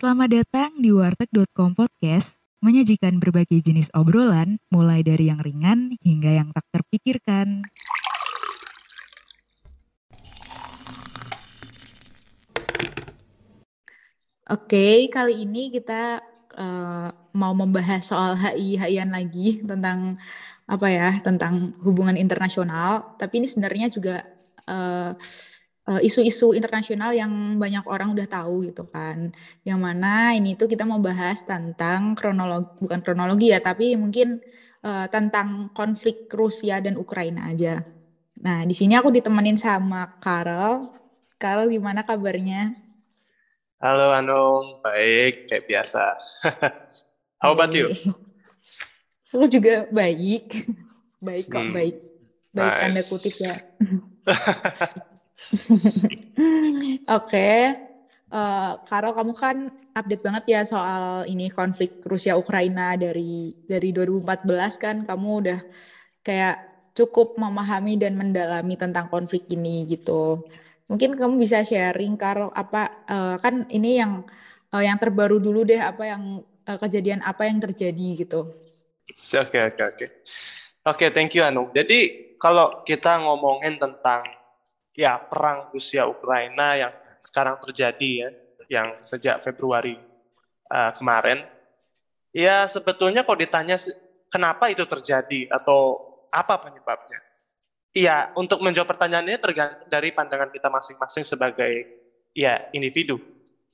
Selamat datang di warteg.com podcast, menyajikan berbagai jenis obrolan, mulai dari yang ringan hingga yang tak terpikirkan. Oke, kali ini kita uh, mau membahas soal HI-HIan lagi tentang apa ya, tentang hubungan internasional. Tapi ini sebenarnya juga uh, isu-isu internasional yang banyak orang udah tahu gitu kan. Yang mana ini tuh kita mau bahas tentang kronologi, bukan kronologi ya, tapi mungkin uh, tentang konflik Rusia dan Ukraina aja. Nah, di sini aku ditemenin sama Karel. Karel gimana kabarnya? Halo Anung, baik kayak biasa. How about you? Aku juga baik, baik kok hmm. baik, baik nice. tanda kutip ya. Oke, okay. uh, eh, Karo kamu kan update banget ya soal ini konflik Rusia Ukraina dari dari 2014 kan kamu udah kayak cukup memahami dan mendalami tentang konflik ini gitu. Mungkin kamu bisa sharing Karo apa uh, kan ini yang uh, yang terbaru dulu deh apa yang uh, kejadian apa yang terjadi gitu. Oke oke oke. Oke, thank you Anu. Jadi kalau kita ngomongin tentang ya perang Rusia Ukraina yang sekarang terjadi ya, yang sejak Februari uh, kemarin, ya sebetulnya kalau ditanya kenapa itu terjadi atau apa penyebabnya, Iya, untuk menjawab pertanyaan ini tergantung dari pandangan kita masing-masing sebagai ya individu.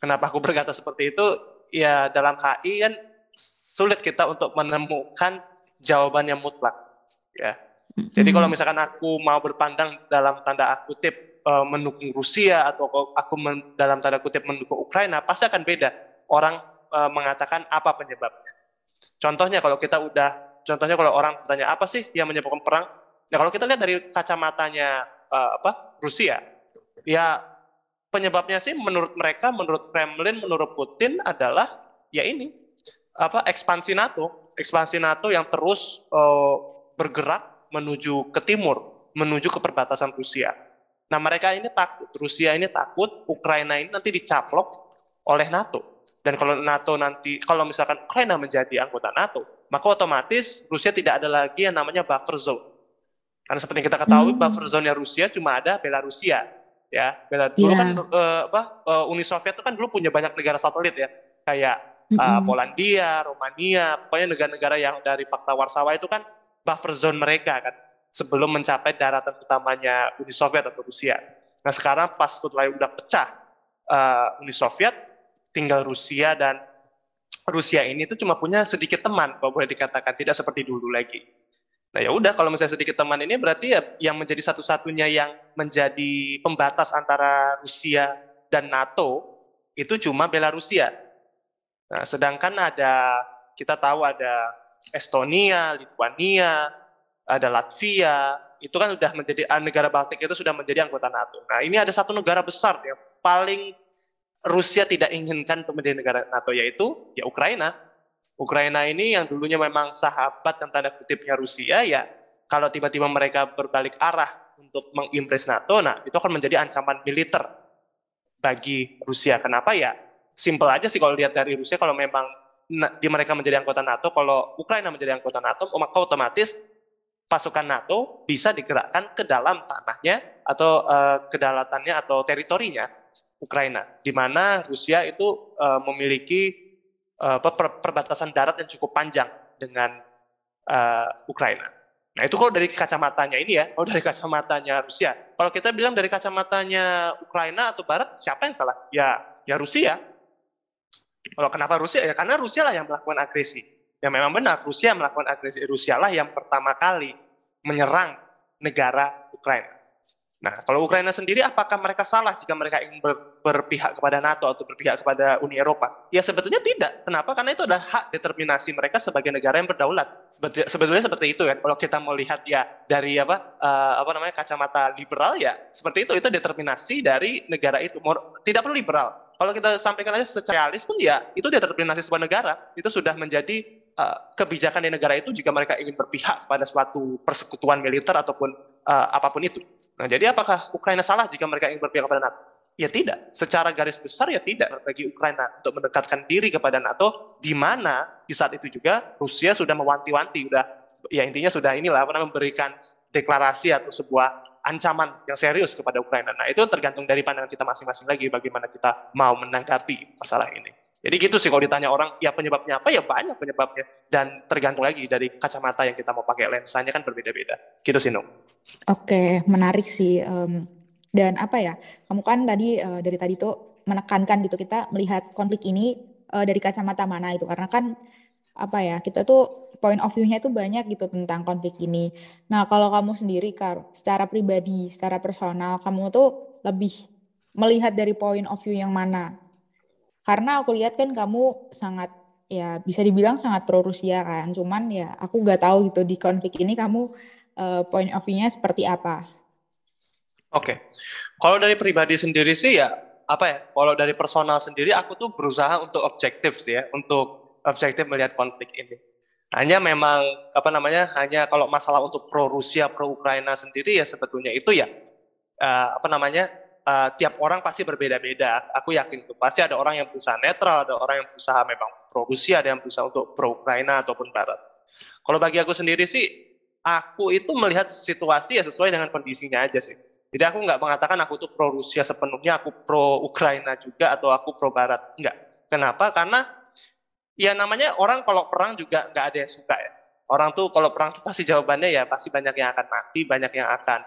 Kenapa aku berkata seperti itu? Ya dalam HI kan sulit kita untuk menemukan jawaban yang mutlak. Ya. Jadi kalau misalkan aku mau berpandang dalam tanda kutip uh, mendukung Rusia atau aku men, dalam tanda kutip mendukung Ukraina, pasti akan beda. Orang uh, mengatakan apa penyebabnya. Contohnya kalau kita udah, contohnya kalau orang bertanya apa sih yang menyebabkan perang, Nah kalau kita lihat dari kacamatanya uh, apa Rusia, ya penyebabnya sih menurut mereka, menurut Kremlin, menurut Putin adalah ya ini apa ekspansi NATO, ekspansi NATO yang terus uh, bergerak menuju ke timur, menuju ke perbatasan Rusia. Nah mereka ini takut, Rusia ini takut, Ukraina ini nanti dicaplok oleh NATO. Dan kalau NATO nanti, kalau misalkan Ukraina menjadi anggota NATO, maka otomatis Rusia tidak ada lagi yang namanya buffer zone karena seperti yang kita ketahui hmm. buffer zone Rusia cuma ada Belarusia ya. Belarus yeah. dulu kan uh, apa uh, Uni Soviet itu kan dulu punya banyak negara satelit ya. Kayak uh, Polandia, Romania, pokoknya negara-negara yang dari Pakta Warsawa itu kan buffer zone mereka kan sebelum mencapai daratan utamanya Uni Soviet atau Rusia. Nah sekarang pas setelah udah pecah uh, Uni Soviet, tinggal Rusia dan Rusia ini itu cuma punya sedikit teman, kalau boleh dikatakan tidak seperti dulu lagi. Nah ya udah kalau misalnya sedikit teman ini berarti ya yang menjadi satu-satunya yang menjadi pembatas antara Rusia dan NATO itu cuma Belarusia. Nah, sedangkan ada kita tahu ada Estonia, Lithuania, ada Latvia, itu kan sudah menjadi ah, negara Baltik itu sudah menjadi anggota NATO. Nah, ini ada satu negara besar yang paling Rusia tidak inginkan untuk menjadi negara NATO yaitu ya Ukraina. Ukraina ini yang dulunya memang sahabat dan tanda kutipnya Rusia ya kalau tiba-tiba mereka berbalik arah untuk mengimpress NATO, nah itu akan menjadi ancaman militer bagi Rusia. Kenapa ya? Simple aja sih kalau lihat dari Rusia kalau memang di mereka menjadi anggota NATO, kalau Ukraina menjadi anggota NATO, maka otomatis pasukan NATO bisa digerakkan ke dalam tanahnya atau uh, kedalatannya atau teritorinya Ukraina, di mana Rusia itu uh, memiliki uh, per perbatasan darat yang cukup panjang dengan uh, Ukraina. Nah itu kalau dari kacamatanya ini ya, kalau dari kacamatanya Rusia. Kalau kita bilang dari kacamatanya Ukraina atau Barat, siapa yang salah? Ya, ya Rusia. Kalau kenapa Rusia? Ya karena Rusia lah yang melakukan agresi. Ya memang benar, Rusia melakukan agresi. Rusia lah yang pertama kali menyerang negara Ukraina. Nah, kalau Ukraina sendiri, apakah mereka salah jika mereka ingin ber, berpihak kepada NATO atau berpihak kepada Uni Eropa? Ya sebetulnya tidak. Kenapa? Karena itu adalah hak determinasi mereka sebagai negara yang berdaulat. Sebetulnya, seperti itu kan. Kalau kita mau lihat ya dari apa uh, apa namanya kacamata liberal ya seperti itu. Itu determinasi dari negara itu. Tidak perlu liberal. Kalau kita sampaikan aja secara realis pun ya itu determinasi sebuah negara. Itu sudah menjadi uh, kebijakan di negara itu jika mereka ingin berpihak pada suatu persekutuan militer ataupun uh, apa pun itu. Nah, jadi apakah Ukraina salah jika mereka ingin berpihak kepada NATO? Ya tidak. Secara garis besar ya tidak bagi Ukraina untuk mendekatkan diri kepada NATO, di mana di saat itu juga Rusia sudah mewanti-wanti, sudah ya intinya sudah inilah memberikan deklarasi atau sebuah ancaman yang serius kepada Ukraina. Nah itu tergantung dari pandangan kita masing-masing lagi bagaimana kita mau menanggapi masalah ini. Jadi gitu sih kalau ditanya orang, ya penyebabnya apa? Ya banyak penyebabnya. Dan tergantung lagi dari kacamata yang kita mau pakai, lensanya kan berbeda-beda. Gitu sih, Nung. Oke, menarik sih. Um, dan apa ya, kamu kan tadi uh, dari tadi tuh menekankan gitu, kita melihat konflik ini uh, dari kacamata mana itu. Karena kan apa ya, kita tuh point of view-nya itu banyak gitu tentang konflik ini. Nah, kalau kamu sendiri, Kar, secara pribadi, secara personal, kamu tuh lebih melihat dari point of view yang mana? Karena aku lihat kan kamu sangat ya bisa dibilang sangat pro Rusia kan. Cuman ya aku nggak tahu gitu di konflik ini kamu uh, point of view-nya seperti apa. Oke. Okay. Kalau dari pribadi sendiri sih ya apa ya? Kalau dari personal sendiri aku tuh berusaha untuk objektif sih ya, untuk objektif melihat konflik ini. Hanya memang apa namanya? Hanya kalau masalah untuk pro Rusia, pro Ukraina sendiri ya sebetulnya itu ya uh, apa namanya? Uh, tiap orang pasti berbeda-beda. Aku yakin itu pasti ada orang yang berusaha netral, ada orang yang berusaha memang pro Rusia, ada yang berusaha untuk pro Ukraina ataupun Barat. Kalau bagi aku sendiri sih, aku itu melihat situasi ya sesuai dengan kondisinya aja sih. Jadi aku nggak mengatakan aku tuh pro Rusia sepenuhnya, aku pro Ukraina juga atau aku pro Barat. Enggak. Kenapa? Karena ya namanya orang kalau perang juga nggak ada yang suka ya. Orang tuh kalau perang tuh pasti jawabannya ya pasti banyak yang akan mati, banyak yang akan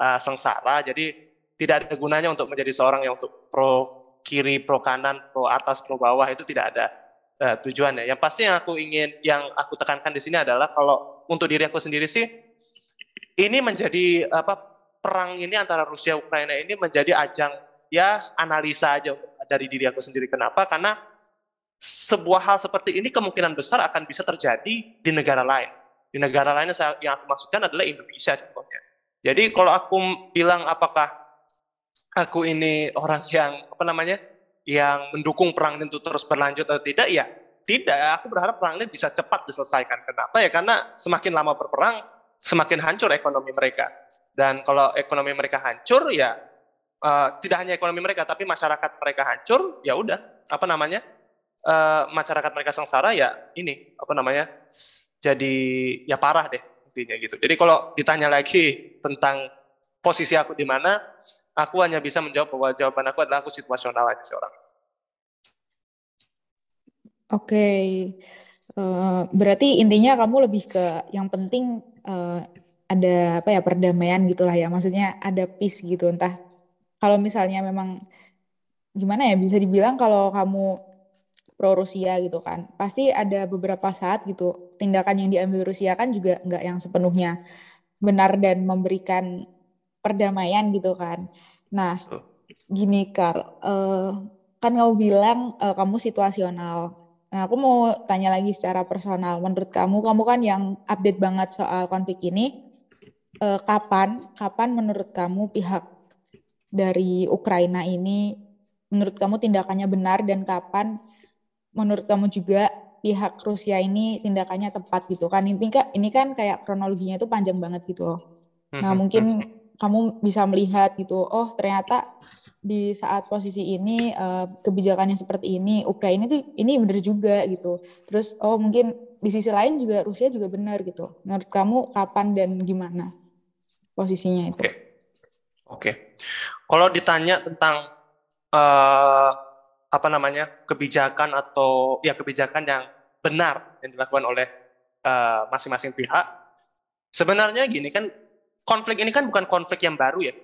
uh, sengsara. Jadi tidak ada gunanya untuk menjadi seorang yang untuk pro kiri, pro kanan, pro atas, pro bawah itu tidak ada uh, tujuannya. Yang pasti yang aku ingin, yang aku tekankan di sini adalah kalau untuk diri aku sendiri sih, ini menjadi apa perang ini antara Rusia Ukraina ini menjadi ajang ya analisa aja dari diri aku sendiri. Kenapa? Karena sebuah hal seperti ini kemungkinan besar akan bisa terjadi di negara lain. Di negara lain yang aku maksudkan adalah Indonesia contohnya. Jadi kalau aku bilang apakah aku ini orang yang apa namanya yang mendukung perang itu terus berlanjut atau tidak? Ya tidak. Aku berharap perang ini bisa cepat diselesaikan. Kenapa? Ya karena semakin lama berperang semakin hancur ekonomi mereka. Dan kalau ekonomi mereka hancur ya uh, tidak hanya ekonomi mereka tapi masyarakat mereka hancur ya udah. Apa namanya? Uh, masyarakat mereka sengsara ya ini apa namanya jadi ya parah deh intinya gitu. Jadi kalau ditanya lagi tentang posisi aku di mana Aku hanya bisa menjawab bahwa jawaban aku adalah aku situasional aja seorang. Oke, okay. uh, eh, berarti intinya kamu lebih ke yang penting uh, ada apa ya perdamaian gitulah ya, maksudnya ada peace gitu. Entah kalau misalnya memang gimana ya bisa dibilang kalau kamu pro Rusia gitu kan, pasti ada beberapa saat gitu tindakan yang diambil Rusia kan juga nggak yang sepenuhnya benar dan memberikan perdamaian gitu kan. Nah, gini Kar, uh, kan kamu bilang uh, kamu situasional. Nah, aku mau tanya lagi secara personal. Menurut kamu, kamu kan yang update banget soal konflik ini. Uh, kapan, kapan menurut kamu pihak dari Ukraina ini, menurut kamu tindakannya benar dan kapan menurut kamu juga pihak Rusia ini tindakannya tepat gitu kan? Ini kan, ini kan kayak kronologinya itu panjang banget gitu loh. Nah, hmm, mungkin kamu bisa melihat gitu, oh ternyata di saat posisi ini uh, kebijakannya seperti ini Ukraina itu ini benar juga gitu. Terus oh mungkin di sisi lain juga Rusia juga benar gitu. Menurut kamu kapan dan gimana posisinya itu? Oke. Okay. Okay. Kalau ditanya tentang uh, apa namanya kebijakan atau ya kebijakan yang benar yang dilakukan oleh eh, masing-masing uh, pihak, sebenarnya gini kan konflik ini kan bukan konflik yang baru ya.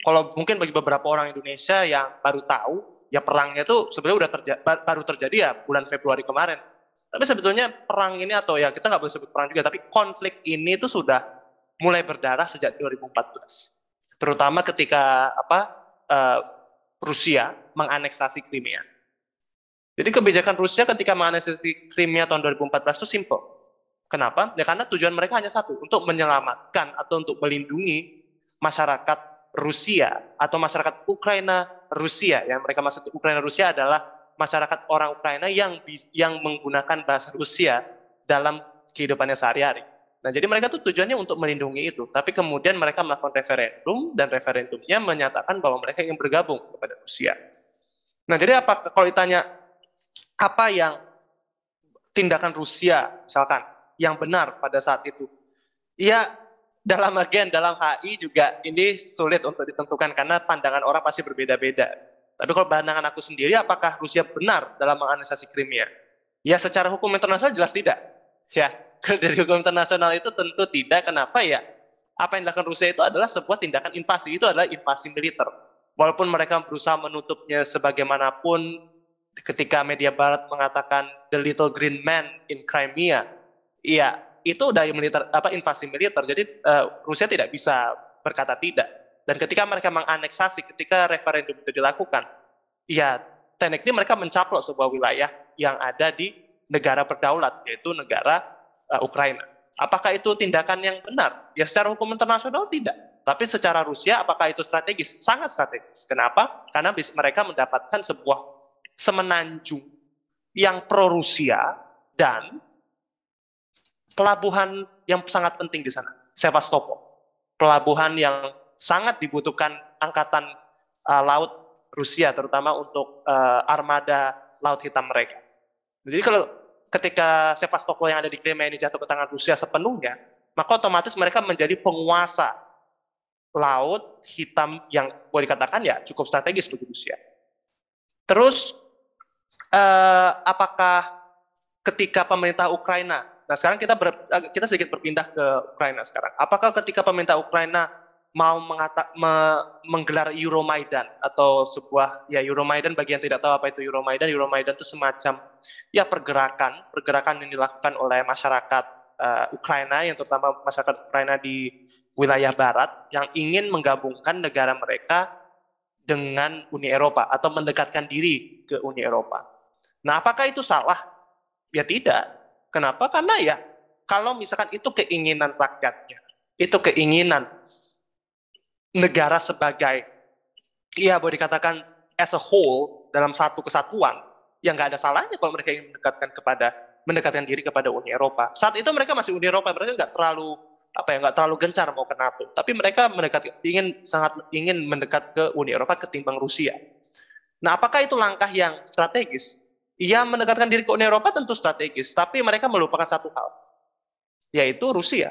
Kalau mungkin bagi beberapa orang Indonesia yang baru tahu, ya perangnya itu sebenarnya udah terja baru terjadi ya bulan Februari kemarin. Tapi sebetulnya perang ini atau ya kita nggak boleh sebut perang juga, tapi konflik ini itu sudah mulai berdarah sejak 2014. Terutama ketika apa uh, Rusia menganeksasi Crimea. Jadi kebijakan Rusia ketika menganeksasi Crimea tahun 2014 itu simple Kenapa? Ya karena tujuan mereka hanya satu, untuk menyelamatkan atau untuk melindungi masyarakat Rusia atau masyarakat Ukraina Rusia. Yang mereka maksud Ukraina Rusia adalah masyarakat orang Ukraina yang yang menggunakan bahasa Rusia dalam kehidupannya sehari-hari. Nah, jadi mereka tuh tujuannya untuk melindungi itu, tapi kemudian mereka melakukan referendum dan referendumnya menyatakan bahwa mereka ingin bergabung kepada Rusia. Nah, jadi apa kalau ditanya apa yang tindakan Rusia misalkan yang benar pada saat itu? Ya, dalam agen dalam HI juga ini sulit untuk ditentukan karena pandangan orang pasti berbeda-beda. Tapi kalau pandangan aku sendiri, apakah Rusia benar dalam menganalisasi Crimea? Ya, secara hukum internasional jelas tidak. Ya, dari hukum internasional itu tentu tidak. Kenapa ya? Apa yang dilakukan Rusia itu adalah sebuah tindakan invasi. Itu adalah invasi militer. Walaupun mereka berusaha menutupnya sebagaimanapun, ketika media Barat mengatakan the little green man in Crimea, iya itu udah militer apa invasi militer. Jadi uh, Rusia tidak bisa berkata tidak. Dan ketika mereka menganeksasi, ketika referendum itu dilakukan, ya tekniknya mereka mencaplok sebuah wilayah yang ada di negara berdaulat, yaitu negara uh, Ukraina. Apakah itu tindakan yang benar? Ya secara hukum internasional tidak. Tapi secara Rusia apakah itu strategis? Sangat strategis. Kenapa? Karena mereka mendapatkan sebuah semenanjung yang pro Rusia dan pelabuhan yang sangat penting di sana, Sevastopol. Pelabuhan yang sangat dibutuhkan angkatan uh, laut Rusia terutama untuk uh, armada laut hitam mereka. Jadi kalau ketika Sevastopol yang ada di Crimea ini jatuh ke tangan Rusia sepenuhnya, maka otomatis mereka menjadi penguasa laut hitam yang boleh dikatakan ya cukup strategis bagi Rusia. Terus eh, apakah ketika pemerintah Ukraina, nah sekarang kita ber, eh, kita sedikit berpindah ke Ukraina sekarang. Apakah ketika pemerintah Ukraina mau mengata, me, menggelar Euromaidan atau sebuah ya Euromaidan bagi yang tidak tahu apa itu Euromaidan Euromaidan itu semacam ya pergerakan pergerakan yang dilakukan oleh masyarakat uh, Ukraina yang terutama masyarakat Ukraina di wilayah barat yang ingin menggabungkan negara mereka dengan Uni Eropa atau mendekatkan diri ke Uni Eropa. Nah, apakah itu salah? Ya tidak. Kenapa? Karena ya kalau misalkan itu keinginan rakyatnya, itu keinginan negara sebagai ya boleh dikatakan as a whole dalam satu kesatuan yang nggak ada salahnya kalau mereka ingin mendekatkan kepada mendekatkan diri kepada Uni Eropa. Saat itu mereka masih Uni Eropa, mereka nggak terlalu apa ya nggak terlalu gencar mau ke NATO, tapi mereka mendekat ingin sangat ingin mendekat ke Uni Eropa ketimbang Rusia. Nah, apakah itu langkah yang strategis? Ia mendekatkan diri ke Uni Eropa tentu strategis, tapi mereka melupakan satu hal, yaitu Rusia.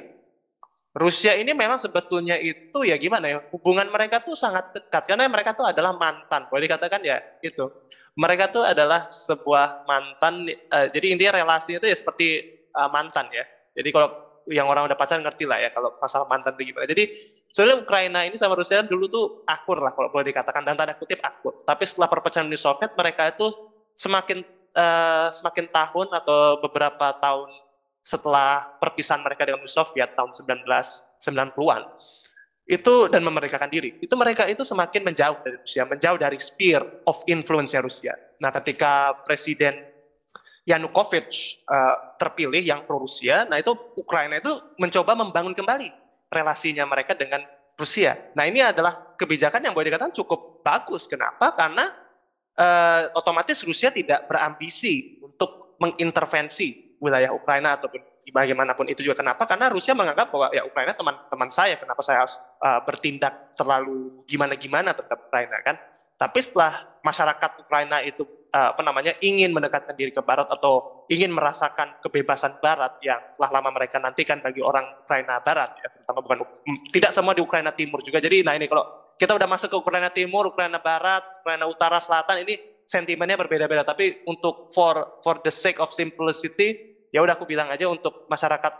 Rusia ini memang sebetulnya itu ya gimana ya hubungan mereka tuh sangat dekat karena mereka tuh adalah mantan. Boleh dikatakan ya itu mereka tuh adalah sebuah mantan uh, jadi intinya relasi itu ya seperti uh, mantan ya. Jadi kalau yang orang udah pacaran ngerti lah ya kalau masalah mantan itu gimana. Jadi sebenarnya Ukraina ini sama Rusia dulu tuh akur lah kalau boleh dikatakan dan tanda kutip akur. Tapi setelah perpecahan Uni Soviet mereka itu semakin uh, semakin tahun atau beberapa tahun setelah perpisahan mereka dengan Uni Soviet tahun 1990-an itu dan memerdekakan diri. Itu mereka itu semakin menjauh dari Rusia menjauh dari sphere of influence-nya Rusia. Nah ketika presiden Yanukovych uh, terpilih yang pro Rusia nah itu Ukraina itu mencoba membangun kembali relasinya mereka dengan Rusia. Nah ini adalah kebijakan yang boleh dikatakan cukup bagus. Kenapa? Karena uh, otomatis Rusia tidak berambisi untuk mengintervensi wilayah Ukraina ataupun bagaimanapun itu juga. Kenapa? Karena Rusia menganggap bahwa ya Ukraina teman-teman saya kenapa saya harus uh, bertindak terlalu gimana-gimana terhadap Ukraina kan? Tapi setelah masyarakat Ukraina itu uh, apa namanya ingin mendekatkan diri ke Barat atau ingin merasakan kebebasan Barat yang telah lama mereka nantikan bagi orang Ukraina Barat ya terutama bukan tidak semua di Ukraina Timur juga. Jadi nah ini kalau kita udah masuk ke Ukraina Timur Ukraina Barat Ukraina Utara Selatan ini sentimennya berbeda-beda tapi untuk for for the sake of simplicity ya udah aku bilang aja untuk masyarakat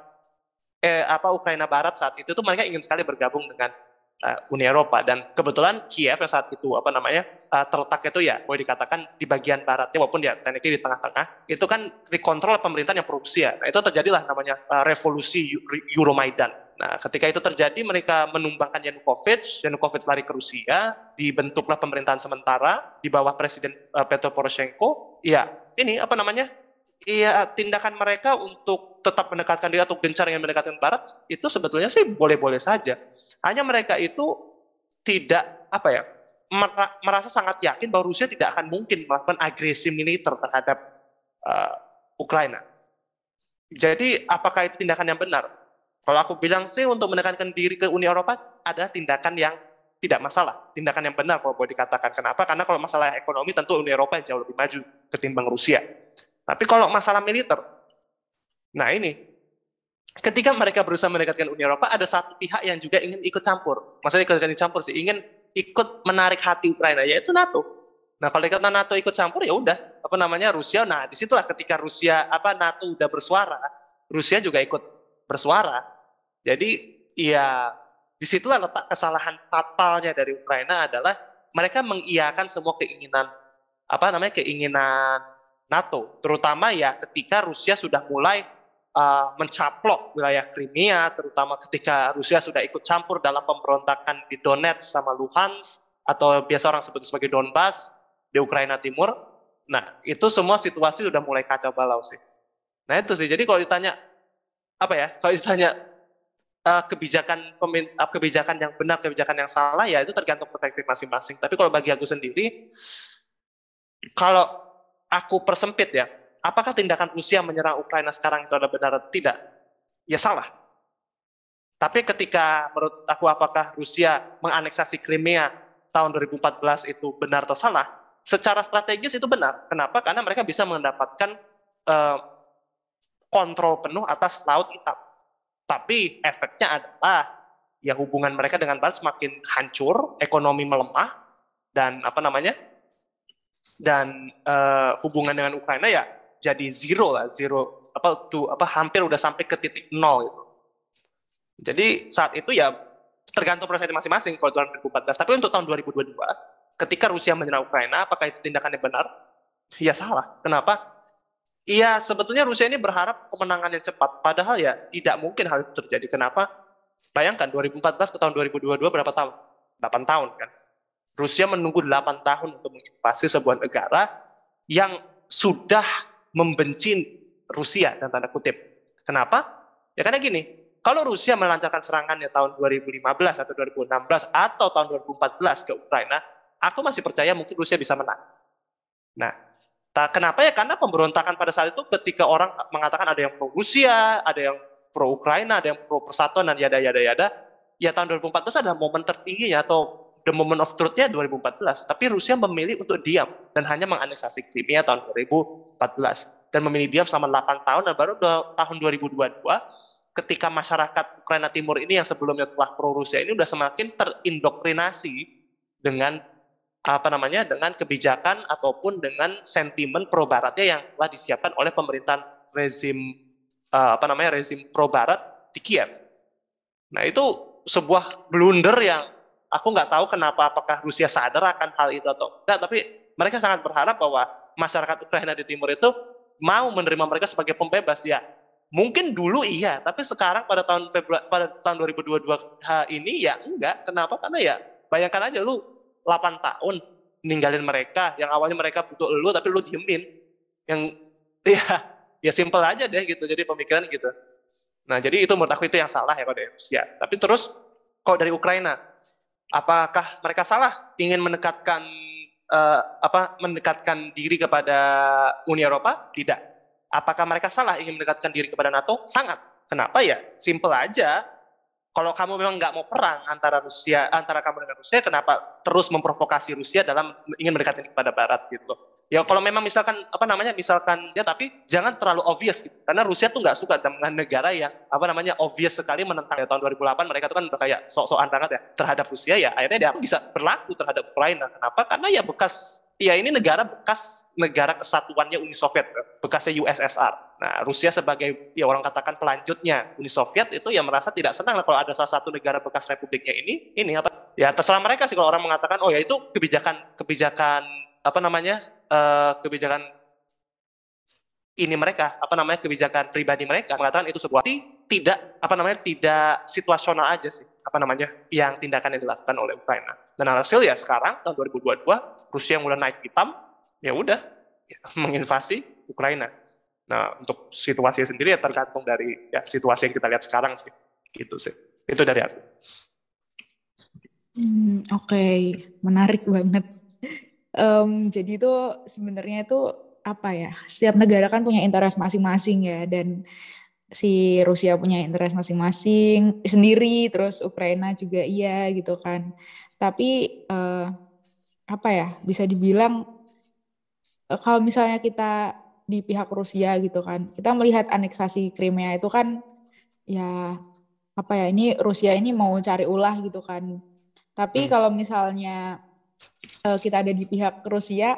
eh, apa Ukraina Barat saat itu tuh mereka ingin sekali bergabung dengan uh, Uni Eropa dan kebetulan Kiev yang saat itu apa namanya uh, terletak itu ya boleh dikatakan di bagian baratnya walaupun ya tekniknya di tengah-tengah itu kan dikontrol pemerintahan yang pro Rusia. Nah itu terjadilah namanya uh, revolusi Euromaidan. Nah ketika itu terjadi mereka menumbangkan Yanukovych, Yanukovych lari ke Rusia, dibentuklah pemerintahan sementara di bawah Presiden uh, Petro Poroshenko. Ya ini apa namanya Iya, tindakan mereka untuk tetap mendekatkan diri atau gencar yang mendekatkan Barat itu sebetulnya sih boleh-boleh saja. Hanya mereka itu tidak apa ya merasa sangat yakin bahwa Rusia tidak akan mungkin melakukan agresi militer terhadap uh, Ukraina. Jadi apakah itu tindakan yang benar? Kalau aku bilang sih untuk menekankan diri ke Uni Eropa ada tindakan yang tidak masalah, tindakan yang benar kalau boleh dikatakan. Kenapa? Karena kalau masalah ekonomi tentu Uni Eropa yang jauh lebih maju ketimbang Rusia. Tapi kalau masalah militer, nah ini ketika mereka berusaha mendekatkan Uni Eropa, ada satu pihak yang juga ingin ikut campur. Maksudnya ikut campur sih, ingin ikut menarik hati Ukraina, yaitu NATO. Nah, kalau dikata NATO ikut campur ya udah, apa namanya Rusia. Nah, di situlah ketika Rusia apa NATO udah bersuara, Rusia juga ikut bersuara. Jadi ya di situlah letak kesalahan fatalnya dari Ukraina adalah mereka mengiyakan semua keinginan apa namanya keinginan NATO, terutama ya ketika Rusia sudah mulai uh, mencaplok wilayah Crimea, terutama ketika Rusia sudah ikut campur dalam pemberontakan di Donetsk sama Luhansk atau biasa orang sebut sebagai Donbas di Ukraina Timur. Nah, itu semua situasi sudah mulai kacau balau sih. Nah, itu sih. Jadi kalau ditanya apa ya? Kalau ditanya uh, kebijakan uh, kebijakan yang benar, kebijakan yang salah ya itu tergantung perspektif masing-masing. Tapi kalau bagi aku sendiri kalau aku persempit ya, apakah tindakan Rusia menyerang Ukraina sekarang itu adalah benar atau tidak? Ya salah. Tapi ketika menurut aku apakah Rusia menganeksasi Crimea tahun 2014 itu benar atau salah? secara strategis itu benar. Kenapa? Karena mereka bisa mendapatkan uh, kontrol penuh atas laut hitam. Tapi efeknya adalah ya hubungan mereka dengan Barat semakin hancur, ekonomi melemah dan apa namanya? dan uh, hubungan dengan Ukraina ya jadi zero lah, zero apa tuh apa hampir udah sampai ke titik nol gitu. Jadi saat itu ya tergantung proses masing-masing kalau tahun 2014. Tapi untuk tahun 2022 ketika Rusia menyerang Ukraina, apakah itu tindakan yang benar? Ya salah. Kenapa? Iya, sebetulnya Rusia ini berharap kemenangan yang cepat, padahal ya tidak mungkin hal itu terjadi. Kenapa? Bayangkan 2014 ke tahun 2022 berapa tahun? 8 tahun kan. Rusia menunggu 8 tahun untuk menginvasi sebuah negara yang sudah membenci Rusia dan tanda kutip. Kenapa? Ya karena gini, kalau Rusia melancarkan serangannya tahun 2015 atau 2016 atau tahun 2014 ke Ukraina, aku masih percaya mungkin Rusia bisa menang. Nah, kenapa ya? Karena pemberontakan pada saat itu ketika orang mengatakan ada yang pro Rusia, ada yang pro Ukraina, ada yang pro persatuan dan yada yada yada. Ya tahun 2014 adalah momen tertingginya atau the moment of truth-nya 2014. Tapi Rusia memilih untuk diam dan hanya menganeksasi Crimea tahun 2014 dan memilih diam selama 8 tahun dan baru tahun 2022 ketika masyarakat Ukraina Timur ini yang sebelumnya telah pro Rusia ini sudah semakin terindoktrinasi dengan apa namanya dengan kebijakan ataupun dengan sentimen pro baratnya yang telah disiapkan oleh pemerintahan rezim uh, apa namanya rezim pro barat di Kiev. Nah itu sebuah blunder yang aku nggak tahu kenapa apakah Rusia sadar akan hal itu atau enggak, tapi mereka sangat berharap bahwa masyarakat Ukraina di timur itu mau menerima mereka sebagai pembebas ya. Mungkin dulu iya, tapi sekarang pada tahun Februari pada tahun 2022 ini ya enggak. Kenapa? Karena ya bayangkan aja lu 8 tahun ninggalin mereka yang awalnya mereka butuh lu tapi lu diemin. Yang ya ya simple aja deh gitu jadi pemikiran gitu. Nah jadi itu menurut aku itu yang salah ya kalau dari Rusia. Tapi terus kalau dari Ukraina apakah mereka salah ingin mendekatkan uh, apa mendekatkan diri kepada Uni Eropa? Tidak. Apakah mereka salah ingin mendekatkan diri kepada NATO? Sangat. Kenapa? Ya simple aja kalau kamu memang nggak mau perang antara Rusia, antara kamu dengan Rusia, kenapa terus memprovokasi Rusia dalam ingin mendekatkan kepada Barat gitu Ya kalau memang misalkan apa namanya misalkan ya tapi jangan terlalu obvious gitu. Karena Rusia tuh nggak suka dengan negara yang apa namanya obvious sekali menentang ya tahun 2008 mereka tuh kan kayak sok-sokan banget ya terhadap Rusia ya akhirnya dia bisa berlaku terhadap Ukraina. Kenapa? Karena ya bekas ya ini negara bekas negara kesatuannya Uni Soviet, bekasnya USSR. Nah, Rusia sebagai ya orang katakan pelanjutnya Uni Soviet itu ya merasa tidak senang lah kalau ada salah satu negara bekas republiknya ini ini apa ya terserah mereka sih kalau orang mengatakan oh ya itu kebijakan kebijakan apa namanya uh, kebijakan ini mereka apa namanya kebijakan pribadi mereka mengatakan itu sebuah tidak apa namanya tidak situasional aja sih apa namanya yang tindakan yang dilakukan oleh Ukraina. Dan hasil ya sekarang tahun 2022 Rusia mulai naik hitam ya udah ya, menginvasi Ukraina. Nah untuk situasi sendiri ya tergantung dari ya situasi yang kita lihat sekarang sih gitu sih. Itu dari aku. Hmm, oke okay. menarik banget Um, jadi itu sebenarnya itu apa ya? Setiap negara kan punya interest masing-masing ya dan si Rusia punya interest masing-masing sendiri, terus Ukraina juga iya gitu kan. Tapi uh, apa ya bisa dibilang uh, kalau misalnya kita di pihak Rusia gitu kan, kita melihat aneksasi Crimea itu kan ya apa ya ini Rusia ini mau cari ulah gitu kan. Tapi hmm. kalau misalnya uh, kita ada di pihak Rusia,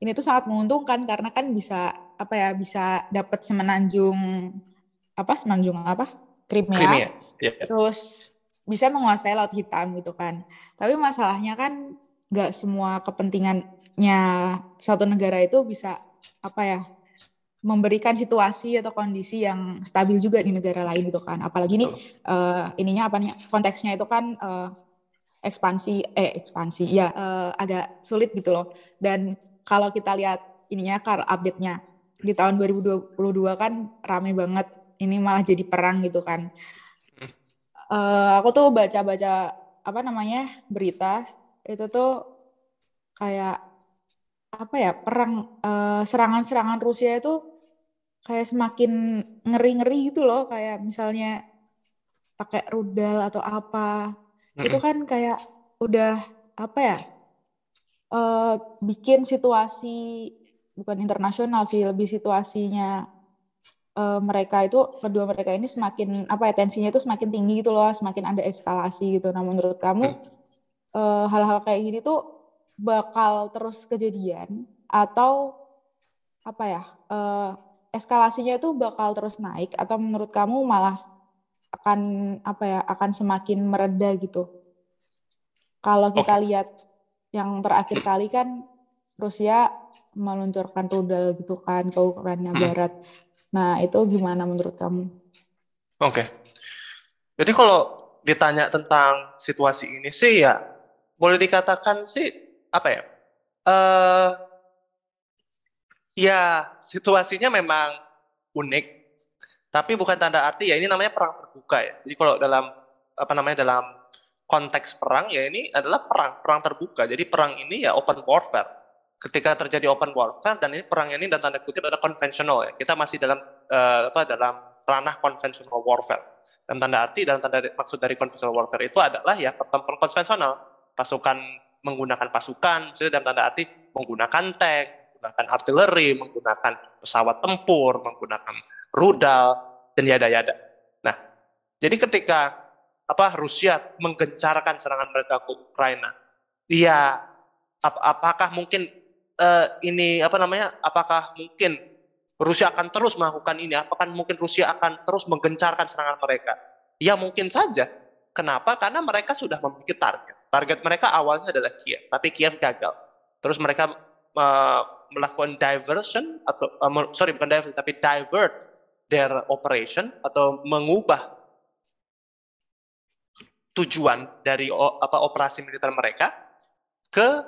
ini tuh sangat menguntungkan karena kan bisa apa ya bisa dapat semenanjung apa semenanjung apa Crimea, Crimea. Yeah. terus bisa menguasai laut hitam gitu kan tapi masalahnya kan nggak semua kepentingannya suatu negara itu bisa apa ya memberikan situasi atau kondisi yang stabil juga di negara lain gitu kan apalagi ini uh, ininya apa nih konteksnya itu kan uh, ekspansi eh ekspansi ya uh, agak sulit gitu loh. Dan kalau kita lihat ininya kar update-nya di tahun 2022 kan rame banget ini malah jadi perang gitu kan. Uh, aku tuh baca-baca apa namanya berita itu tuh kayak apa ya perang uh, serangan-serangan Rusia itu kayak semakin ngeri-ngeri gitu loh. Kayak misalnya pakai rudal atau apa mm-hmm. itu kan kayak udah apa ya uh, bikin situasi bukan internasional sih lebih situasinya uh, mereka itu kedua mereka ini semakin apa ya tensinya itu semakin tinggi gitu loh semakin ada eskalasi gitu nah menurut kamu uh, hal-hal kayak gini tuh bakal terus kejadian atau apa ya uh, eskalasinya itu bakal terus naik atau menurut kamu malah akan apa ya akan semakin mereda gitu kalau kita okay. lihat yang terakhir kali kan Rusia meluncurkan rudal gitu kan ke Ukraina hmm. Barat. Nah, itu gimana menurut kamu? Oke. Okay. Jadi kalau ditanya tentang situasi ini sih ya boleh dikatakan sih apa ya? Uh, ya situasinya memang unik, tapi bukan tanda arti ya ini namanya perang terbuka ya. Jadi kalau dalam apa namanya dalam konteks perang ya ini adalah perang perang terbuka. Jadi perang ini ya open warfare ketika terjadi open warfare dan ini perang ini dan tanda kutip adalah konvensional ya. Kita masih dalam uh, apa dalam ranah konvensional warfare. Dan tanda arti dan tanda maksud dari konvensional warfare itu adalah ya pertempuran konvensional. Pasukan menggunakan pasukan, misalnya dalam tanda arti menggunakan tank, menggunakan artileri, menggunakan pesawat tempur, menggunakan rudal dan yada-yada. Nah, jadi ketika apa Rusia menggencarkan serangan mereka ke Ukraina, ya ap apakah mungkin uh, ini apa namanya? Apakah mungkin Rusia akan terus melakukan ini? Apakah mungkin Rusia akan terus menggencarkan serangan mereka? Ya mungkin saja. Kenapa? Karena mereka sudah memiliki target. Target mereka awalnya adalah Kiev, tapi Kiev gagal. Terus mereka uh, melakukan diversion atau uh, sorry bukan divert tapi divert their operation atau mengubah tujuan dari apa operasi militer mereka ke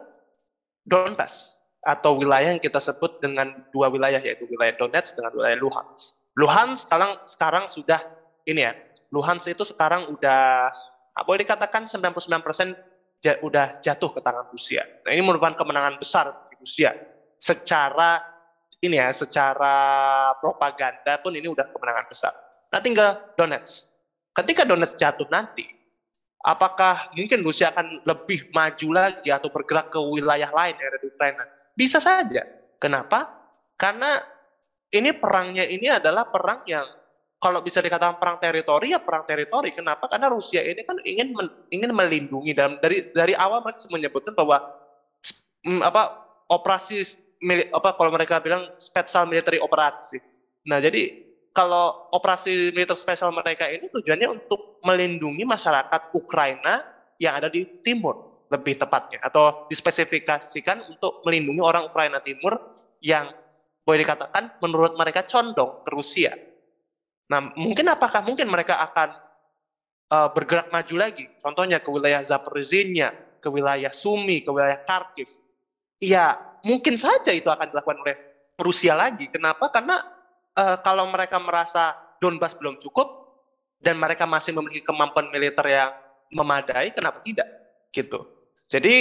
Donbas atau wilayah yang kita sebut dengan dua wilayah yaitu wilayah Donetsk dengan wilayah Luhansk. Luhansk sekarang sekarang sudah ini ya, Luhansk itu sekarang udah ah, boleh dikatakan 99% udah jatuh ke tangan Rusia. Nah, ini merupakan kemenangan besar di Rusia. Secara ini ya, secara propaganda pun ini udah kemenangan besar. Nah, tinggal Donetsk. Ketika Donetsk jatuh nanti, apakah mungkin Rusia akan lebih maju lagi atau bergerak ke wilayah lain yang ada Ukraina? Bisa saja. Kenapa? Karena ini perangnya ini adalah perang yang kalau bisa dikatakan perang teritori ya perang teritori. Kenapa? Karena Rusia ini kan ingin ingin melindungi dan dari dari awal mereka menyebutkan bahwa mm, apa operasi apa kalau mereka bilang special military operasi. Nah, jadi kalau operasi militer spesial mereka ini tujuannya untuk melindungi masyarakat Ukraina yang ada di timur lebih tepatnya atau dispesifikasikan untuk melindungi orang Ukraina Timur yang boleh dikatakan menurut mereka condong ke Rusia. Nah, mungkin apakah mungkin mereka akan uh, bergerak maju lagi? Contohnya ke wilayah Zaporizhia, ke wilayah Sumi, ke wilayah Kharkiv. Ya, mungkin saja itu akan dilakukan oleh Rusia lagi. Kenapa? Karena uh, kalau mereka merasa Donbas belum cukup dan mereka masih memiliki kemampuan militer yang memadai, kenapa tidak? Gitu. Jadi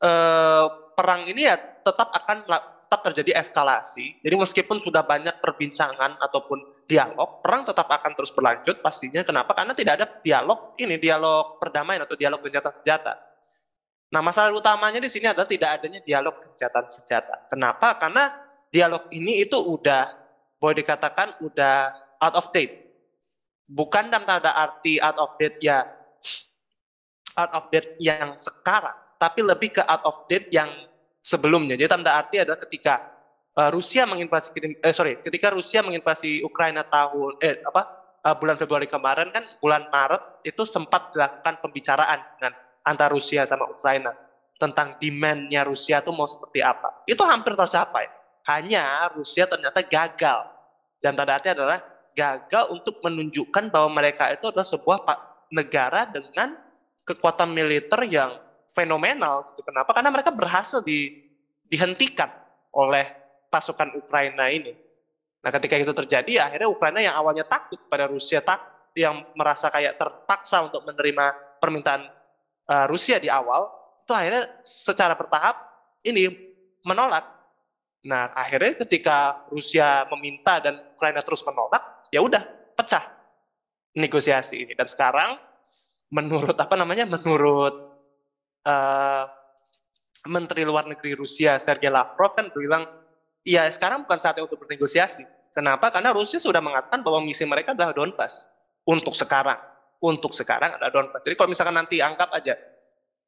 eh, perang ini ya tetap akan tetap terjadi eskalasi. Jadi meskipun sudah banyak perbincangan ataupun dialog, perang tetap akan terus berlanjut pastinya. Kenapa? Karena tidak ada dialog ini, dialog perdamaian atau dialog gencatan senjata. Nah, masalah utamanya di sini adalah tidak adanya dialog gencatan senjata. Kenapa? Karena dialog ini itu udah boleh dikatakan udah out of date. Bukan dalam tanda arti out of date ya out of date yang sekarang, tapi lebih ke out of date yang sebelumnya. Jadi tanda arti adalah ketika uh, Rusia menginvasi eh sorry, ketika Rusia menginvasi Ukraina tahun eh apa uh, bulan Februari kemarin kan bulan Maret itu sempat dilakukan pembicaraan dengan antara Rusia sama Ukraina tentang demand-nya Rusia itu mau seperti apa. Itu hampir tercapai. Hanya Rusia ternyata gagal. Dan tanda arti adalah gagal untuk menunjukkan bahwa mereka itu adalah sebuah negara dengan kekuatan militer yang fenomenal. Gitu. Kenapa? Karena mereka berhasil di, dihentikan oleh pasukan Ukraina ini. Nah, ketika itu terjadi, akhirnya Ukraina yang awalnya takut pada Rusia, tak yang merasa kayak terpaksa untuk menerima permintaan uh, Rusia di awal, itu akhirnya secara bertahap ini menolak. Nah, akhirnya ketika Rusia meminta dan Ukraina terus menolak, ya udah pecah negosiasi ini. Dan sekarang menurut apa namanya? Menurut uh, Menteri Luar Negeri Rusia Sergei Lavrov kan bilang, ya sekarang bukan saatnya untuk bernegosiasi. Kenapa? Karena Rusia sudah mengatakan bahwa misi mereka adalah Donbas untuk sekarang. Untuk sekarang adalah Donbas. Jadi kalau misalkan nanti anggap aja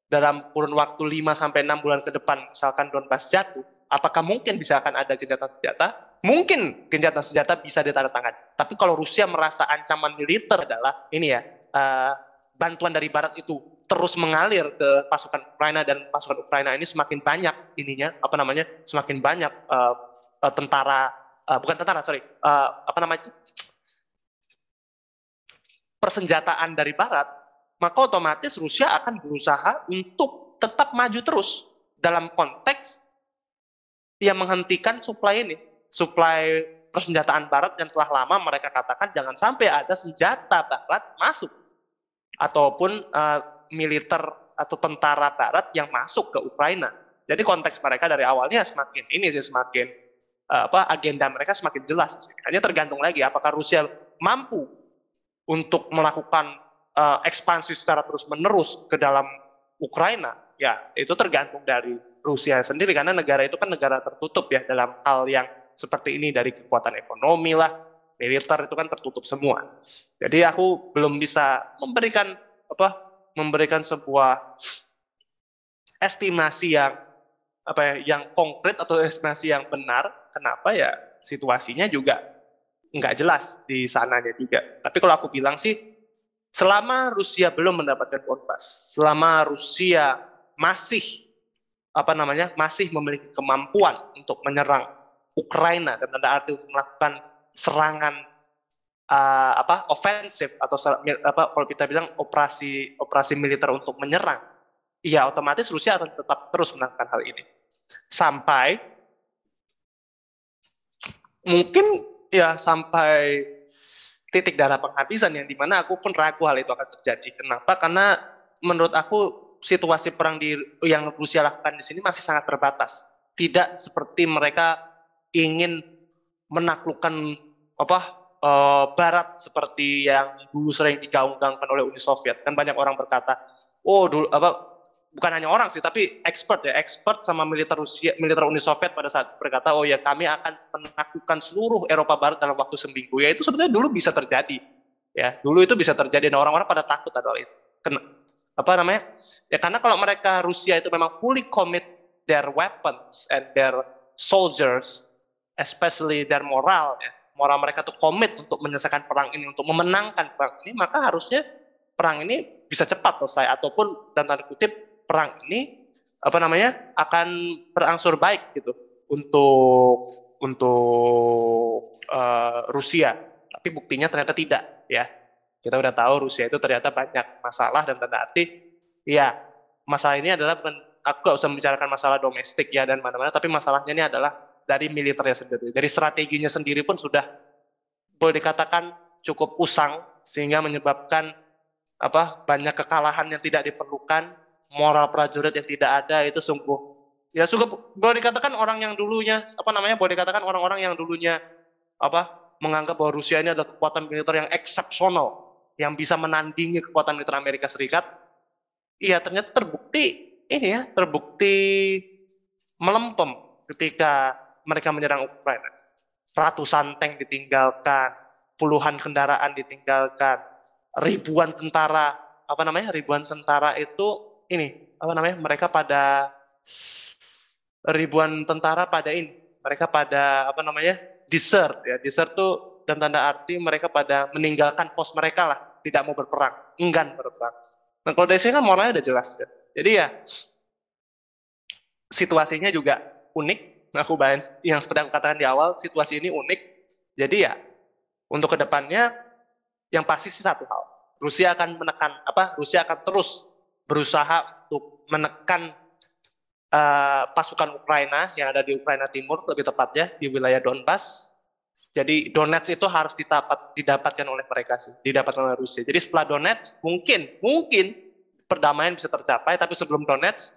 dalam kurun waktu 5 sampai 6 bulan ke depan misalkan Donbas jatuh, apakah mungkin bisa akan ada gencatan senjata? Mungkin gencatan senjata bisa ditandatangani. Tapi kalau Rusia merasa ancaman militer adalah ini ya, uh, bantuan dari barat itu terus mengalir ke pasukan Ukraina dan pasukan Ukraina ini semakin banyak ininya apa namanya semakin banyak uh, uh, tentara uh, bukan tentara sorry uh, apa namanya persenjataan dari Barat maka otomatis Rusia akan berusaha untuk tetap maju terus dalam konteks yang menghentikan supply ini supply persenjataan Barat yang telah lama mereka katakan jangan sampai ada senjata Barat masuk ataupun uh, militer atau tentara barat yang masuk ke Ukraina. Jadi konteks mereka dari awalnya semakin ini sih semakin uh, apa agenda mereka semakin jelas. Hanya tergantung lagi apakah Rusia mampu untuk melakukan uh, ekspansi secara terus-menerus ke dalam Ukraina. Ya, itu tergantung dari Rusia sendiri karena negara itu kan negara tertutup ya dalam hal yang seperti ini dari kekuatan ekonomi lah, militer itu kan tertutup semua. Jadi aku belum bisa memberikan apa memberikan sebuah estimasi yang apa ya, yang konkret atau estimasi yang benar. Kenapa ya situasinya juga nggak jelas di sananya juga. Tapi kalau aku bilang sih, selama Rusia belum mendapatkan Donbas, selama Rusia masih apa namanya masih memiliki kemampuan untuk menyerang Ukraina dan tanda arti untuk melakukan serangan uh, apa ofensif atau apa kalau kita bilang operasi operasi militer untuk menyerang, iya otomatis Rusia akan tetap terus melakukan hal ini sampai mungkin ya sampai titik darah penghabisan yang di mana aku pun ragu hal itu akan terjadi. Kenapa? Karena menurut aku situasi perang di yang Rusia lakukan di sini masih sangat terbatas. Tidak seperti mereka ingin menaklukkan apa uh, Barat seperti yang dulu sering digaung-gaungkan oleh Uni Soviet. Kan banyak orang berkata, oh dulu apa bukan hanya orang sih, tapi expert ya, expert sama militer Rusia, militer Uni Soviet pada saat berkata, oh ya kami akan menaklukkan seluruh Eropa Barat dalam waktu seminggu. Ya itu sebenarnya dulu bisa terjadi. Ya, dulu itu bisa terjadi dan orang-orang pada takut adalah itu. Kena, apa namanya? Ya karena kalau mereka Rusia itu memang fully commit their weapons and their soldiers, especially their moral ya, moral mereka tuh komit untuk menyelesaikan perang ini, untuk memenangkan perang ini, maka harusnya perang ini bisa cepat selesai ataupun dan tanda kutip perang ini apa namanya akan berangsur baik gitu untuk untuk uh, Rusia. Tapi buktinya ternyata tidak ya. Kita udah tahu Rusia itu ternyata banyak masalah dan tanda arti ya masalah ini adalah aku gak usah membicarakan masalah domestik ya dan mana-mana tapi masalahnya ini adalah dari militernya sendiri. Dari strateginya sendiri pun sudah boleh dikatakan cukup usang sehingga menyebabkan apa banyak kekalahan yang tidak diperlukan, moral prajurit yang tidak ada itu sungguh. Ya suka boleh dikatakan orang yang dulunya apa namanya boleh dikatakan orang-orang yang dulunya apa menganggap bahwa Rusia ini adalah kekuatan militer yang eksepsional yang bisa menandingi kekuatan militer Amerika Serikat. Iya ternyata terbukti ini ya terbukti melempem ketika mereka menyerang Ukraina. Ratusan tank ditinggalkan puluhan kendaraan ditinggalkan ribuan tentara apa namanya ribuan tentara itu ini apa namanya mereka pada ribuan tentara pada ini, mereka pada apa namanya desert ya, desert tuh dan tanda arti mereka pada meninggalkan pos mereka lah, tidak mau berperang, enggan berperang. Nah kalau dari sini kan moralnya udah jelas ya. Jadi ya situasinya juga unik. Aku bayang yang seperti aku katakan di awal, situasi ini unik. Jadi ya untuk ke depannya yang pasti sih satu hal, Rusia akan menekan apa? Rusia akan terus berusaha untuk menekan uh, pasukan Ukraina yang ada di Ukraina Timur, lebih tepatnya di wilayah Donbas. Jadi Donetsk itu harus didapat, didapatkan oleh mereka sih, didapatkan oleh Rusia. Jadi setelah Donetsk mungkin mungkin perdamaian bisa tercapai, tapi sebelum Donetsk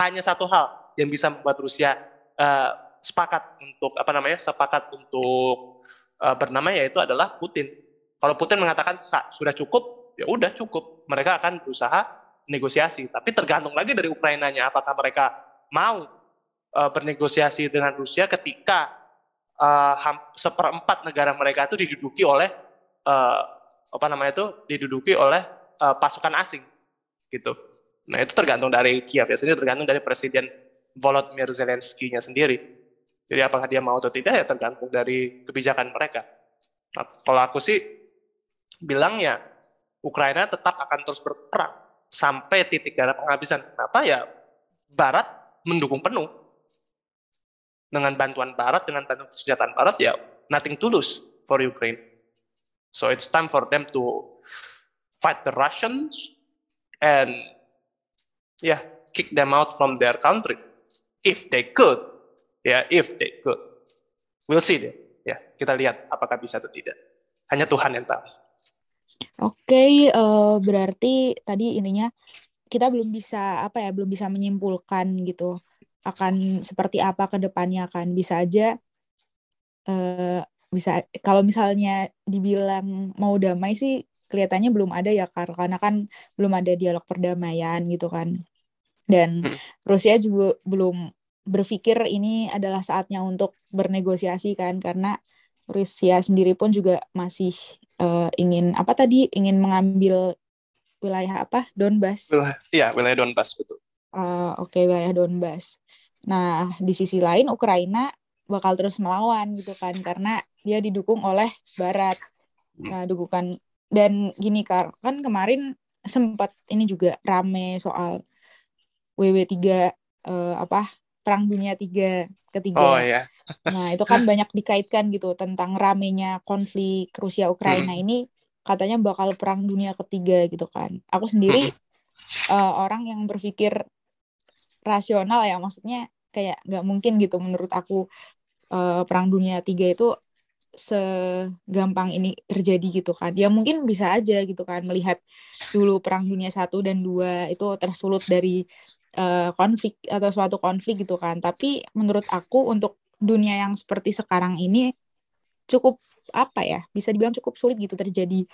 hanya satu hal yang bisa membuat Rusia uh, sepakat untuk apa namanya sepakat untuk uh, bernama yaitu adalah Putin. Kalau Putin mengatakan sudah cukup, ya udah cukup. Mereka akan berusaha negosiasi. Tapi tergantung lagi dari Ukrainanya apakah mereka mau uh, bernegosiasi dengan Rusia ketika uh, seperempat negara mereka itu diduduki oleh uh, apa namanya itu diduduki oleh uh, pasukan asing gitu. Nah itu tergantung dari Kiev ya sendiri, tergantung dari Presiden Volodymyr Zelensky-nya sendiri. Jadi apakah dia mau atau tidak ya tergantung dari kebijakan mereka. Nah, kalau aku sih bilang ya Ukraina tetap akan terus berperang sampai titik darah penghabisan. Kenapa ya Barat mendukung penuh dengan bantuan Barat, dengan bantuan senjata Barat ya nothing to lose for Ukraine. So it's time for them to fight the Russians and yeah kick them out from their country if they could. Ya, yeah, if they could. We'll see. Ya, kita lihat apakah bisa atau tidak. Hanya Tuhan yang tahu. Oke, uh, berarti tadi intinya kita belum bisa apa ya, belum bisa menyimpulkan gitu akan seperti apa ke depannya kan. Bisa aja uh, bisa kalau misalnya dibilang mau damai sih kelihatannya belum ada ya karena kan belum ada dialog perdamaian gitu kan. Dan hmm. Rusia juga belum berpikir ini adalah saatnya untuk bernegosiasi kan karena Rusia sendiri pun juga masih uh, ingin apa tadi ingin mengambil wilayah apa Donbas? Iya wilayah Donbas betul. Uh, Oke okay, wilayah Donbas. Nah di sisi lain Ukraina bakal terus melawan gitu kan karena dia didukung oleh Barat. Hmm. Nah dukungan dan gini kan kemarin sempat ini juga rame soal WW3 uh, eh, apa Perang Dunia Tiga ketiga. Oh iya. nah itu kan banyak dikaitkan gitu tentang ramenya konflik Rusia Ukraina hmm. ini katanya bakal Perang Dunia Ketiga gitu kan. Aku sendiri hmm. uh, orang yang berpikir rasional ya maksudnya kayak nggak mungkin gitu menurut aku uh, Perang Dunia Tiga itu segampang ini terjadi gitu kan. Ya mungkin bisa aja gitu kan melihat dulu perang dunia satu dan dua itu tersulut dari uh, konflik atau suatu konflik gitu kan. Tapi menurut aku untuk dunia yang seperti sekarang ini cukup apa ya bisa dibilang cukup sulit gitu terjadi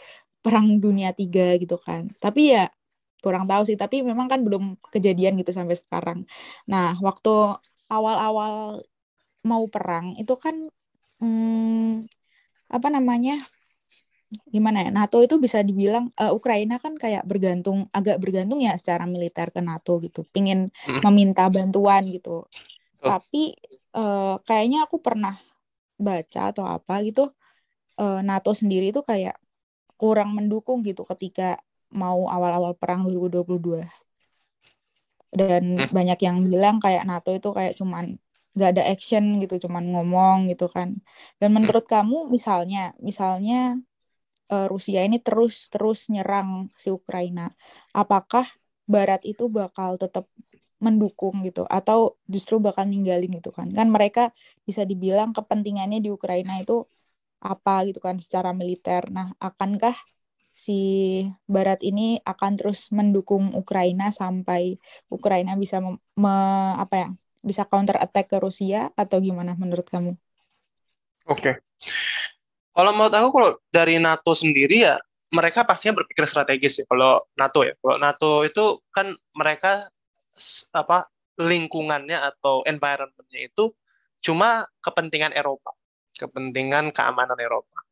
perang dunia tiga gitu kan. Tapi ya kurang tahu sih. Tapi memang kan belum kejadian gitu sampai sekarang. Nah waktu awal-awal mau perang itu kan hmm, apa namanya gimana ya NATO itu bisa dibilang uh, Ukraina kan kayak bergantung agak bergantung ya secara militer ke NATO gitu pingin hmm. meminta bantuan gitu oh. tapi uh, kayaknya aku pernah baca atau apa gitu uh, NATO sendiri itu kayak kurang mendukung gitu ketika mau awal-awal perang 2022 dan hmm. banyak yang bilang kayak NATO itu kayak cuman gak ada action gitu cuman ngomong gitu kan dan menurut hmm. kamu misalnya misalnya uh, Rusia ini terus terus nyerang si Ukraina, apakah Barat itu bakal tetap mendukung gitu atau justru bakal ninggalin gitu kan? Kan mereka bisa dibilang kepentingannya di Ukraina itu apa gitu kan secara militer. Nah, akankah si Barat ini akan terus mendukung Ukraina sampai Ukraina bisa me, me, apa ya bisa counter attack ke Rusia atau gimana menurut kamu? Oke. Okay. Kalau menurut aku kalau dari NATO sendiri ya mereka pastinya berpikir strategis ya. Kalau NATO ya, kalau NATO itu kan mereka apa lingkungannya atau environmentnya itu cuma kepentingan Eropa, kepentingan keamanan Eropa.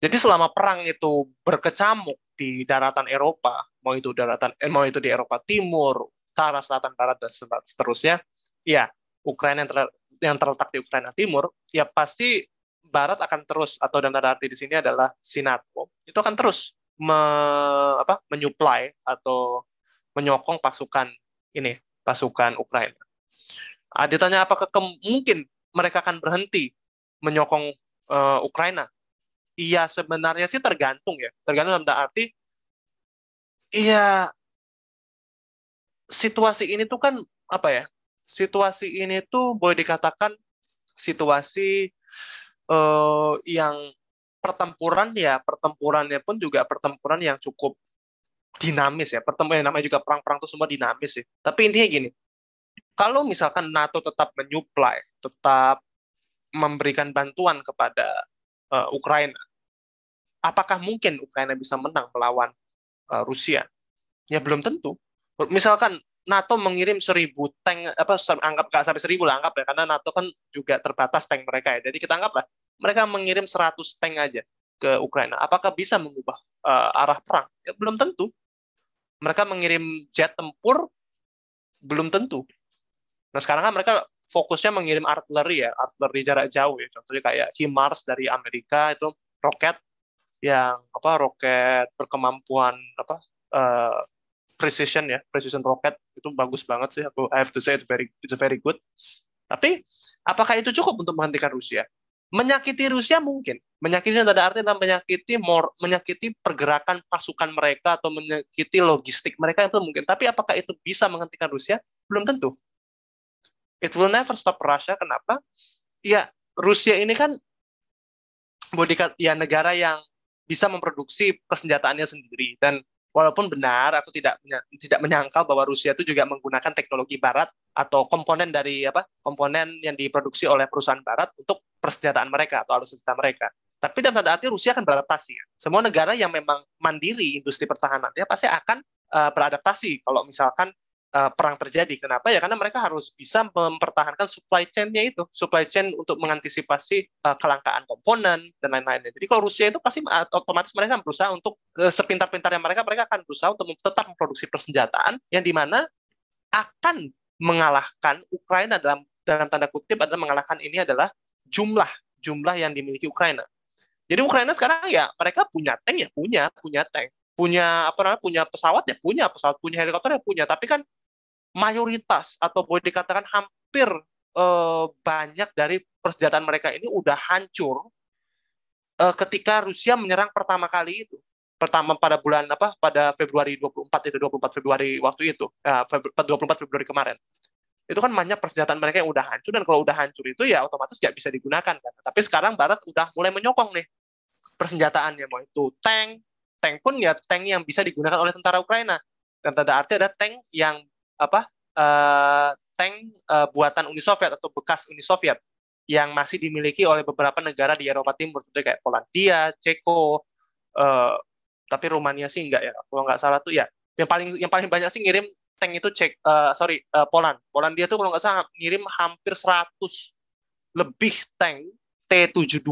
Jadi selama perang itu berkecamuk di daratan Eropa, mau itu daratan eh, mau itu di Eropa Timur, Utara, Selatan, Barat dan seterusnya, ya Ukraina yang, ter, yang terletak di Ukraina Timur, ya pasti Barat akan terus atau dan tanda arti di sini adalah Sinatko itu akan terus me, apa, menyuplai atau menyokong pasukan ini pasukan Ukraina. Ah, ditanya apakah mungkin mereka akan berhenti menyokong uh, Ukraina Iya sebenarnya sih tergantung ya. Tergantung dalam arti iya situasi ini tuh kan apa ya? Situasi ini tuh boleh dikatakan situasi uh, yang pertempuran ya pertempurannya pun juga pertempuran yang cukup dinamis ya. Pertempuran namanya juga perang-perang itu semua dinamis sih. Tapi intinya gini, kalau misalkan NATO tetap menyuplai, tetap memberikan bantuan kepada uh, Ukraina, apakah mungkin Ukraina bisa menang melawan uh, Rusia? Ya belum tentu. Misalkan NATO mengirim seribu tank apa anggap nggak sampai seribu lah anggap ya karena NATO kan juga terbatas tank mereka ya. Jadi kita anggap lah mereka mengirim 100 tank aja ke Ukraina. Apakah bisa mengubah uh, arah perang? Ya belum tentu. Mereka mengirim jet tempur belum tentu. Nah sekarang kan mereka fokusnya mengirim artileri ya, artileri jarak jauh ya. Contohnya kayak HIMARS dari Amerika itu roket yang apa roket berkemampuan apa uh, precision ya precision roket itu bagus banget sih aku I have to say it's very it's very good tapi apakah itu cukup untuk menghentikan Rusia menyakiti Rusia mungkin. Menyakiti tanda arti adalah menyakiti more, menyakiti pergerakan pasukan mereka atau menyakiti logistik mereka itu mungkin. Tapi apakah itu bisa menghentikan Rusia? Belum tentu. It will never stop Russia. Kenapa? Ya Rusia ini kan bodikat ya negara yang bisa memproduksi persenjataannya sendiri. Dan walaupun benar aku tidak tidak menyangkal bahwa Rusia itu juga menggunakan teknologi barat atau komponen dari apa komponen yang diproduksi oleh perusahaan barat untuk persenjataan mereka atau alutsista mereka tapi dalam tanda arti Rusia akan beradaptasi ya. semua negara yang memang mandiri industri pertahanannya pasti akan uh, beradaptasi kalau misalkan uh, perang terjadi. Kenapa? Ya karena mereka harus bisa mempertahankan supply chain-nya itu, supply chain untuk mengantisipasi uh, kelangkaan komponen dan lain-lainnya. Jadi kalau Rusia itu pasti otomatis mereka berusaha untuk sepintar-pintarnya mereka, mereka akan berusaha untuk tetap memproduksi persenjataan yang di mana akan mengalahkan Ukraina dalam dalam tanda kutip adalah mengalahkan ini adalah jumlah jumlah yang dimiliki Ukraina. Jadi Ukraina sekarang ya mereka punya tank ya punya punya tank. Punya apa namanya punya pesawat ya punya pesawat punya helikopter ya punya. Tapi kan mayoritas atau boleh dikatakan hampir eh, banyak dari persenjataan mereka ini udah hancur eh, ketika Rusia menyerang pertama kali itu pertama pada bulan apa pada Februari 24 itu 24 Februari waktu itu eh, 24 Februari kemarin. Itu kan banyak persenjataan mereka yang udah hancur dan kalau udah hancur itu ya otomatis nggak bisa digunakan kan. Tapi sekarang Barat udah mulai menyokong nih persenjataannya mau itu tank. Tank pun ya tank yang bisa digunakan oleh tentara Ukraina. Dan tanda arti ada tank yang apa uh, tank uh, buatan Uni Soviet atau bekas Uni Soviet yang masih dimiliki oleh beberapa negara di Eropa Timur. Seperti kayak Polandia, Ceko, uh, tapi Rumania sih enggak ya kalau nggak salah tuh ya. Yang paling yang paling banyak sih ngirim tank itu cek uh, sorry uh, Poland. Polandia tuh kalau nggak salah ngirim hampir 100 lebih tank T72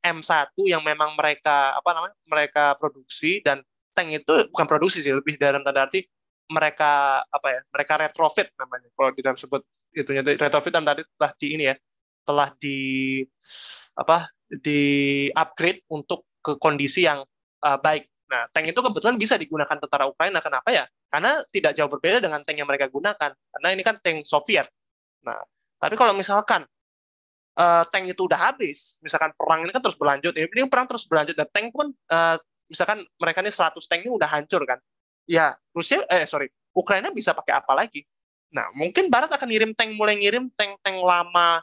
M1 yang memang mereka apa namanya mereka produksi. Dan tank itu bukan produksi sih lebih dalam tanda arti mereka apa ya mereka retrofit namanya kalau di dalam sebut itunya. Retrofit dan tadi telah di ini ya telah di apa di upgrade untuk ke kondisi yang uh, baik. Nah, tank itu kebetulan bisa digunakan tentara Ukraina. Kenapa ya? Karena tidak jauh berbeda dengan tank yang mereka gunakan. Karena ini kan tank Soviet. Nah, tapi kalau misalkan uh, tank itu udah habis, misalkan perang ini kan terus berlanjut, ini, perang terus berlanjut dan tank pun uh, misalkan mereka ini 100 tank ini udah hancur kan ya Rusia eh sorry Ukraina bisa pakai apa lagi nah mungkin Barat akan ngirim tank mulai ngirim tank-tank lama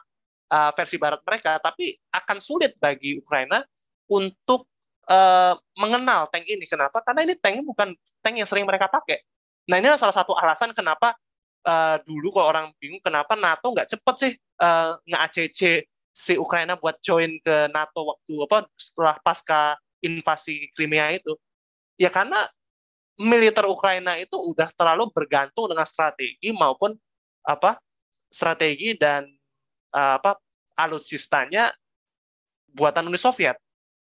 uh, versi Barat mereka tapi akan sulit bagi Ukraina untuk uh, mengenal tank ini. Kenapa? Karena ini tank bukan tank yang sering mereka pakai. Nah ini salah satu alasan kenapa uh, dulu kalau orang bingung kenapa NATO nggak cepet sih uh, nge-ACC si Ukraina buat join ke NATO waktu apa setelah pasca invasi Crimea itu. Ya karena militer Ukraina itu udah terlalu bergantung dengan strategi maupun apa strategi dan uh, apa alutsistanya buatan Uni Soviet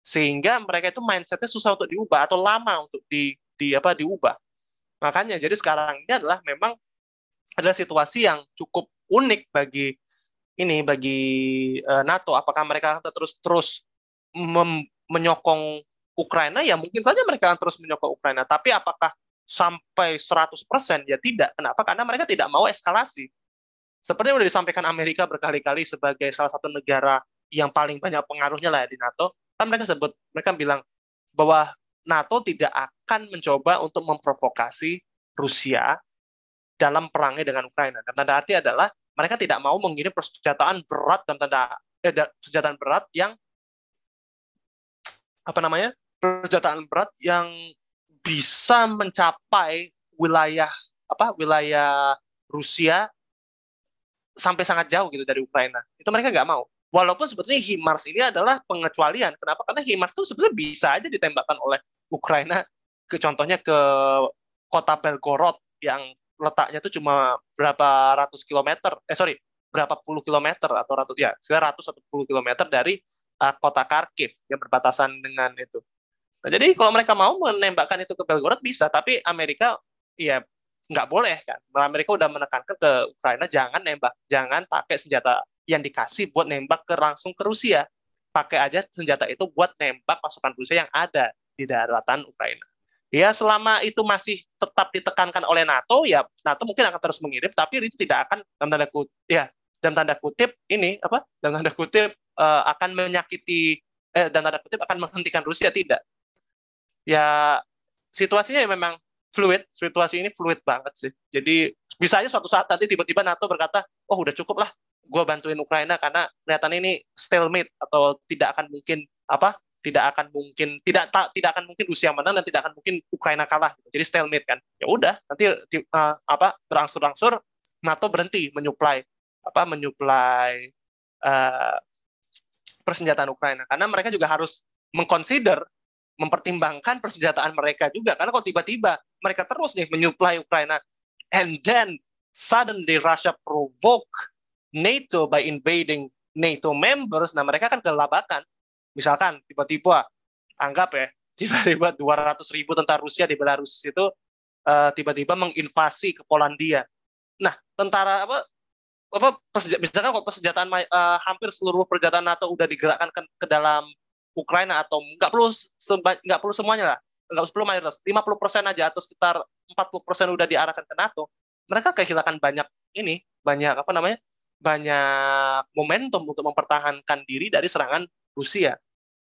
sehingga mereka itu mindsetnya susah untuk diubah atau lama untuk di, di apa diubah. Makanya jadi sekarang ini adalah memang adalah situasi yang cukup unik bagi ini bagi uh, NATO. Apakah mereka akan terus terus menyokong Ukraina? Ya mungkin saja mereka akan terus menyokong Ukraina. Tapi apakah sampai 100% ya tidak. Kenapa? Karena mereka tidak mau eskalasi. Seperti yang sudah disampaikan Amerika berkali-kali sebagai salah satu negara yang paling banyak pengaruhnya lah di NATO kan mereka sebut mereka bilang bahwa NATO tidak akan mencoba untuk memprovokasi Rusia dalam perangnya dengan Ukraina. Dan tanda arti adalah mereka tidak mau mengirim persenjataan berat dan tanda eh, persenjataan berat yang apa namanya persenjataan berat yang bisa mencapai wilayah apa wilayah Rusia sampai sangat jauh gitu dari Ukraina. Itu mereka nggak mau walaupun sebetulnya HIMARS ini adalah pengecualian kenapa karena HIMARS itu sebenarnya bisa aja ditembakkan oleh Ukraina ke contohnya ke kota Belgorod yang letaknya itu cuma berapa ratus kilometer, eh sorry, berapa puluh kilometer atau ratus ya, sekitar ratus atau puluh kilometer dari uh, kota Kharkiv yang berbatasan dengan itu. Nah, jadi kalau mereka mau menembakkan itu ke Belgorod bisa, tapi Amerika ya nggak boleh kan. Amerika udah menekankan ke Ukraina jangan nembak, jangan pakai senjata yang dikasih buat nembak ke langsung ke Rusia. Pakai aja senjata itu buat nembak pasukan Rusia yang ada di daratan Ukraina. Ya selama itu masih tetap ditekankan oleh NATO ya NATO mungkin akan terus mengirim tapi itu tidak akan dalam tanda kutip ya dalam tanda kutip ini apa dalam tanda kutip uh, akan menyakiti eh dalam tanda kutip akan menghentikan Rusia tidak. Ya situasinya ya memang fluid situasi ini fluid banget sih. Jadi bisa aja suatu saat nanti tiba-tiba NATO berkata oh udah cukup lah gue bantuin Ukraina karena kelihatan ini stalemate atau tidak akan mungkin apa tidak akan mungkin tidak tak tidak akan mungkin Rusia menang dan tidak akan mungkin Ukraina kalah gitu. jadi stalemate kan. Ya udah nanti uh, apa berangsur-angsur NATO berhenti menyuplai apa menyuplai uh, persenjataan Ukraina. Karena mereka juga harus mengconsider mempertimbangkan persenjataan mereka juga. Karena kalau tiba-tiba mereka terus nih menyuplai Ukraina and then suddenly Russia provoke NATO by invading NATO members nah mereka kan kelabakan misalkan tiba-tiba anggap ya tiba-tiba 200 ribu tentara Rusia di Belarus itu uh, tiba-tiba menginvasi ke Polandia. Nah, tentara apa apa misalkan kalau persenjataan uh, hampir seluruh persenjataan NATO udah digerakkan ke, ke dalam Ukraina atau nggak perlu nggak perlu semuanya lah nggak perlu mayoritas 50 persen aja atau sekitar 40 persen udah diarahkan ke NATO mereka kehilangan banyak ini banyak apa namanya banyak momentum untuk mempertahankan diri dari serangan Rusia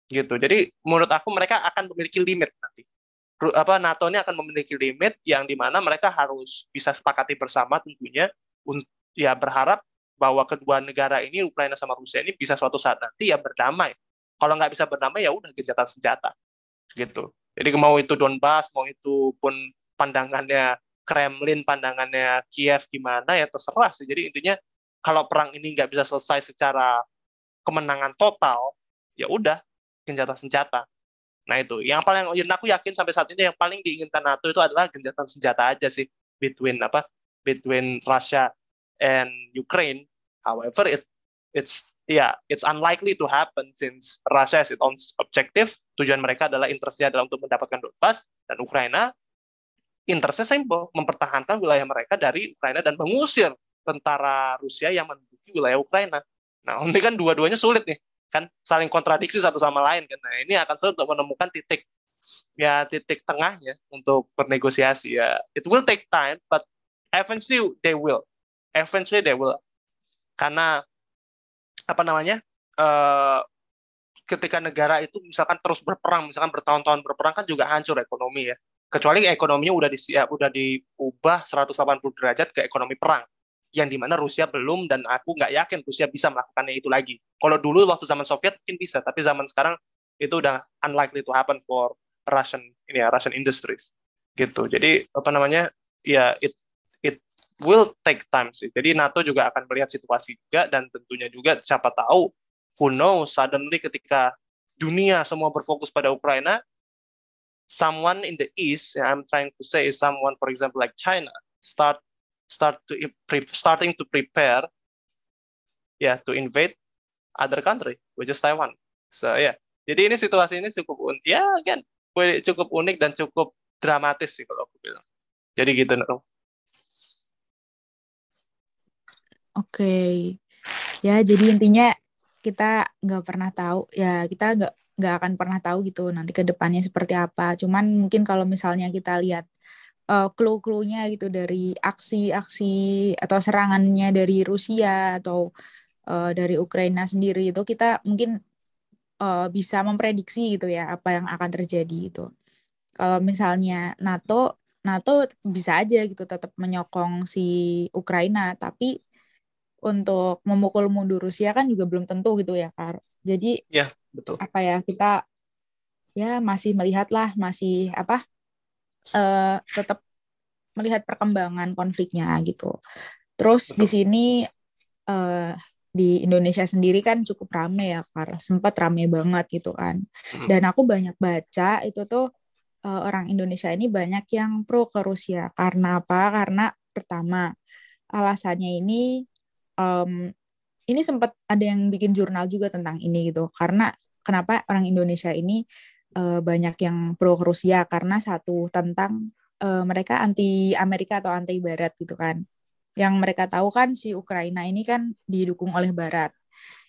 gitu. Jadi menurut aku mereka akan memiliki limit nanti. Apa NATO ini akan memiliki limit yang di mana mereka harus bisa sepakati bersama tentunya ya berharap bahwa kedua negara ini Ukraina sama Rusia ini bisa suatu saat nanti ya berdamai. Kalau nggak bisa berdamai ya udah gencatan senjata gitu. Jadi mau itu Donbas, mau itu pun pandangannya Kremlin, pandangannya Kiev gimana ya terserah sih. Jadi intinya kalau perang ini nggak bisa selesai secara kemenangan total, ya udah genjatan senjata. Nah itu yang paling yang aku yakin sampai saat ini yang paling diinginkan NATO itu adalah genjatan senjata aja sih between apa between Russia and Ukraine. However, it it's yeah it's unlikely to happen since Russia has its own objective. Tujuan mereka adalah interestnya adalah untuk mendapatkan Donbas dan Ukraina interestnya simple mempertahankan wilayah mereka dari Ukraina dan mengusir tentara Rusia yang menduduki wilayah Ukraina. Nah, ini kan dua-duanya sulit nih kan saling kontradiksi satu sama lain kan. Nah, ini akan sulit untuk menemukan titik ya titik tengahnya untuk bernegosiasi ya. It will take time but eventually they will. Eventually they will. Karena apa namanya? Uh, ketika negara itu misalkan terus berperang, misalkan bertahun-tahun berperang kan juga hancur ekonomi ya. Kecuali ekonominya udah di udah diubah 180 derajat ke ekonomi perang yang di mana Rusia belum dan aku nggak yakin Rusia bisa melakukannya itu lagi. Kalau dulu waktu zaman Soviet mungkin bisa, tapi zaman sekarang itu udah unlikely to happen for Russian ini ya Russian industries gitu. Jadi apa namanya ya it it will take time sih. Jadi NATO juga akan melihat situasi juga dan tentunya juga siapa tahu who knows suddenly ketika dunia semua berfokus pada Ukraina, someone in the east, I'm trying to say is someone for example like China start start to starting to prepare ya yeah, to invade other country which is Taiwan. So ya, yeah. jadi ini situasi ini cukup unik ya kan cukup unik dan cukup dramatis sih kalau aku bilang. Jadi gitu. Oke, ya jadi intinya kita nggak pernah tahu ya kita nggak nggak akan pernah tahu gitu nanti ke depannya seperti apa. Cuman mungkin kalau misalnya kita lihat uh, clue-cluenya gitu dari aksi-aksi atau serangannya dari Rusia atau uh, dari Ukraina sendiri itu kita mungkin uh, bisa memprediksi gitu ya apa yang akan terjadi itu. Kalau misalnya NATO NATO bisa aja gitu tetap menyokong si Ukraina tapi untuk memukul mundur Rusia kan juga belum tentu gitu ya Kar. Jadi ya betul. Apa ya kita ya masih melihat lah masih apa uh, tetap melihat perkembangan konfliknya gitu. Terus betul. di sini uh, di Indonesia sendiri kan cukup rame ya Kar. Sempat rame banget gitu kan. Hmm. Dan aku banyak baca itu tuh uh, orang Indonesia ini banyak yang pro ke Rusia karena apa? Karena pertama alasannya ini um, ini sempat ada yang bikin jurnal juga tentang ini gitu karena kenapa orang Indonesia ini uh, banyak yang pro Rusia karena satu tentang uh, mereka anti Amerika atau anti Barat gitu kan. Yang mereka tahu kan si Ukraina ini kan didukung oleh Barat.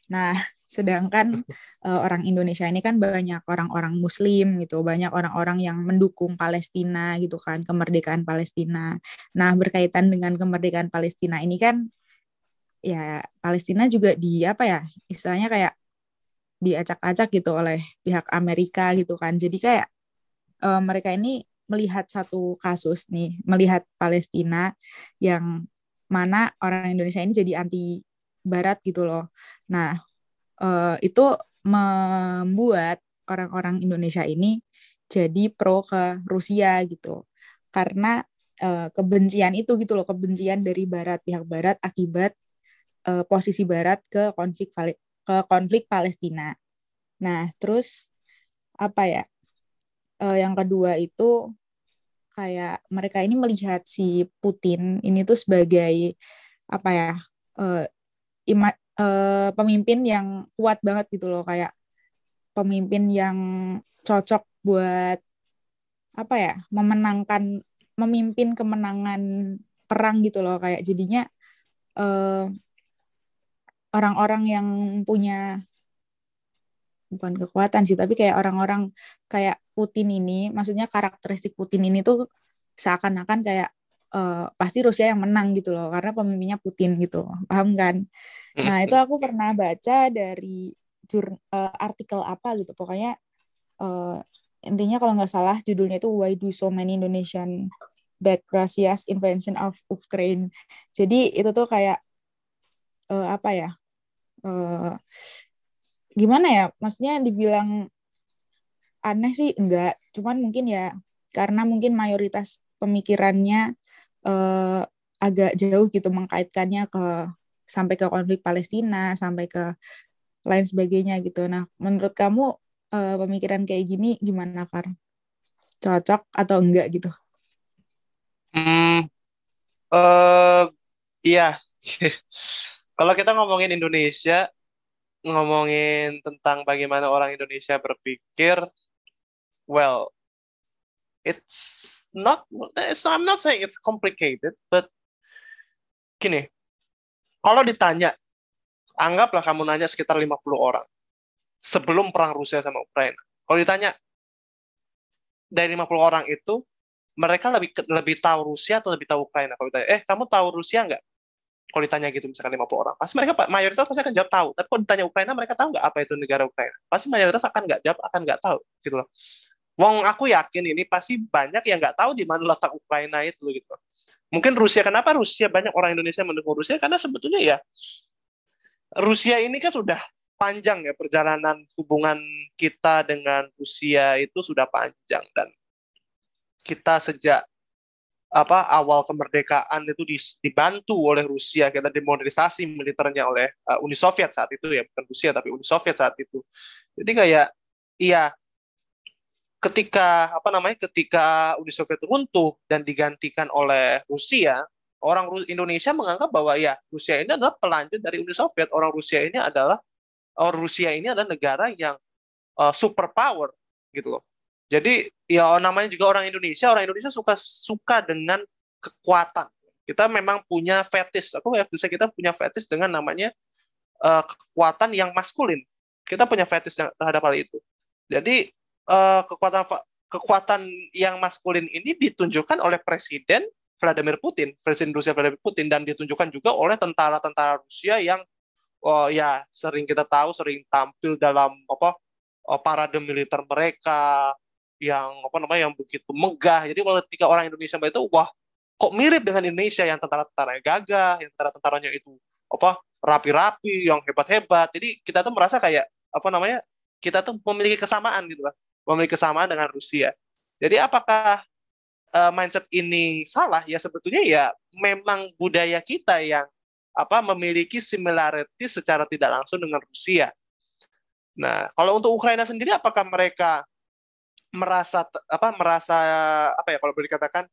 Nah sedangkan uh, orang Indonesia ini kan banyak orang-orang Muslim gitu banyak orang-orang yang mendukung Palestina gitu kan kemerdekaan Palestina. Nah berkaitan dengan kemerdekaan Palestina ini kan ya Palestina juga di apa ya istilahnya kayak diacak-acak gitu oleh pihak Amerika gitu kan. Jadi kayak uh, mereka ini melihat satu kasus nih melihat Palestina yang mana orang Indonesia ini jadi anti Barat gitu loh. Nah uh, itu membuat orang-orang Indonesia ini jadi pro ke Rusia gitu. Karena uh, kebencian itu gitu loh kebencian dari Barat pihak Barat akibat posisi Barat ke konflik ke konflik Palestina. Nah, terus apa ya? Uh, yang kedua itu kayak mereka ini melihat si Putin ini tuh sebagai apa ya? Uh, ima, uh, pemimpin yang kuat banget gitu loh kayak pemimpin yang cocok buat apa ya memenangkan memimpin kemenangan perang gitu loh kayak jadinya uh, orang-orang yang punya bukan kekuatan sih tapi kayak orang-orang kayak Putin ini maksudnya karakteristik Putin ini tuh seakan-akan kayak uh, pasti Rusia yang menang gitu loh karena pemimpinnya Putin gitu paham kan? Nah itu aku pernah baca dari jur, uh, artikel apa gitu. Pokoknya uh, intinya kalau nggak salah judulnya itu Why Do So Many Indonesian Back Russia's Invention of Ukraine? Jadi itu tuh kayak uh, apa ya uh, gimana ya? Maksudnya dibilang aneh sih enggak. Cuman mungkin ya karena mungkin mayoritas pemikirannya uh, agak jauh gitu mengkaitkannya ke sampai ke konflik Palestina sampai ke lain sebagainya gitu. Nah menurut kamu uh, pemikiran kayak gini gimana Far? Cocok atau enggak gitu? Hmm uh, iya Kalau kita ngomongin Indonesia, ngomongin tentang bagaimana orang Indonesia berpikir, well, it's not, it's, I'm not saying it's complicated, but gini, kalau ditanya, anggaplah kamu nanya sekitar 50 orang sebelum perang Rusia sama Ukraina. Kalau ditanya dari 50 orang itu, mereka lebih lebih tahu Rusia atau lebih tahu Ukraina? Kalau ditanya, eh kamu tahu Rusia nggak? Kalau ditanya gitu misalkan 50 orang, pasti mereka mayoritas pasti akan jawab tahu. Tapi kalau ditanya Ukraina, mereka tahu nggak apa itu negara Ukraina? Pasti mayoritas akan nggak jawab, akan nggak tahu gitu loh. Wong aku yakin ini pasti banyak yang nggak tahu di mana letak Ukraina itu gitu. Mungkin Rusia kenapa Rusia banyak orang Indonesia mendukung Rusia karena sebetulnya ya Rusia ini kan sudah panjang ya perjalanan hubungan kita dengan Rusia itu sudah panjang dan kita sejak apa awal kemerdekaan itu dibantu oleh Rusia. Kita demodernisasi militernya oleh uh, Uni Soviet saat itu ya. Bukan Rusia tapi Uni Soviet saat itu. Jadi kayak iya ketika apa namanya ketika Uni Soviet runtuh dan digantikan oleh Rusia orang Indonesia menganggap bahwa ya Rusia ini adalah pelanjut dari Uni Soviet. Orang Rusia ini adalah orang Rusia ini adalah negara yang uh, superpower gitu loh jadi ya namanya juga orang Indonesia, orang Indonesia suka suka dengan kekuatan. Kita memang punya fetis, aku bisa kita punya fetis dengan namanya uh, kekuatan yang maskulin. Kita punya fetis terhadap hal itu. Jadi uh, kekuatan kekuatan yang maskulin ini ditunjukkan oleh Presiden Vladimir Putin, Presiden Rusia Vladimir Putin, dan ditunjukkan juga oleh tentara-tentara Rusia yang oh ya sering kita tahu sering tampil dalam apa oh, parade militer mereka, yang apa namanya yang begitu megah. Jadi kalau ketika orang Indonesia itu wah kok mirip dengan Indonesia yang tentara-tentaranya gagah, yang tentara-tentaranya itu apa rapi-rapi, yang hebat-hebat. Jadi kita tuh merasa kayak apa namanya kita tuh memiliki kesamaan gitu lah, memiliki kesamaan dengan Rusia. Jadi apakah uh, mindset ini salah? Ya sebetulnya ya memang budaya kita yang apa memiliki similarity secara tidak langsung dengan Rusia. Nah, kalau untuk Ukraina sendiri apakah mereka merasa apa merasa apa ya kalau boleh dikatakan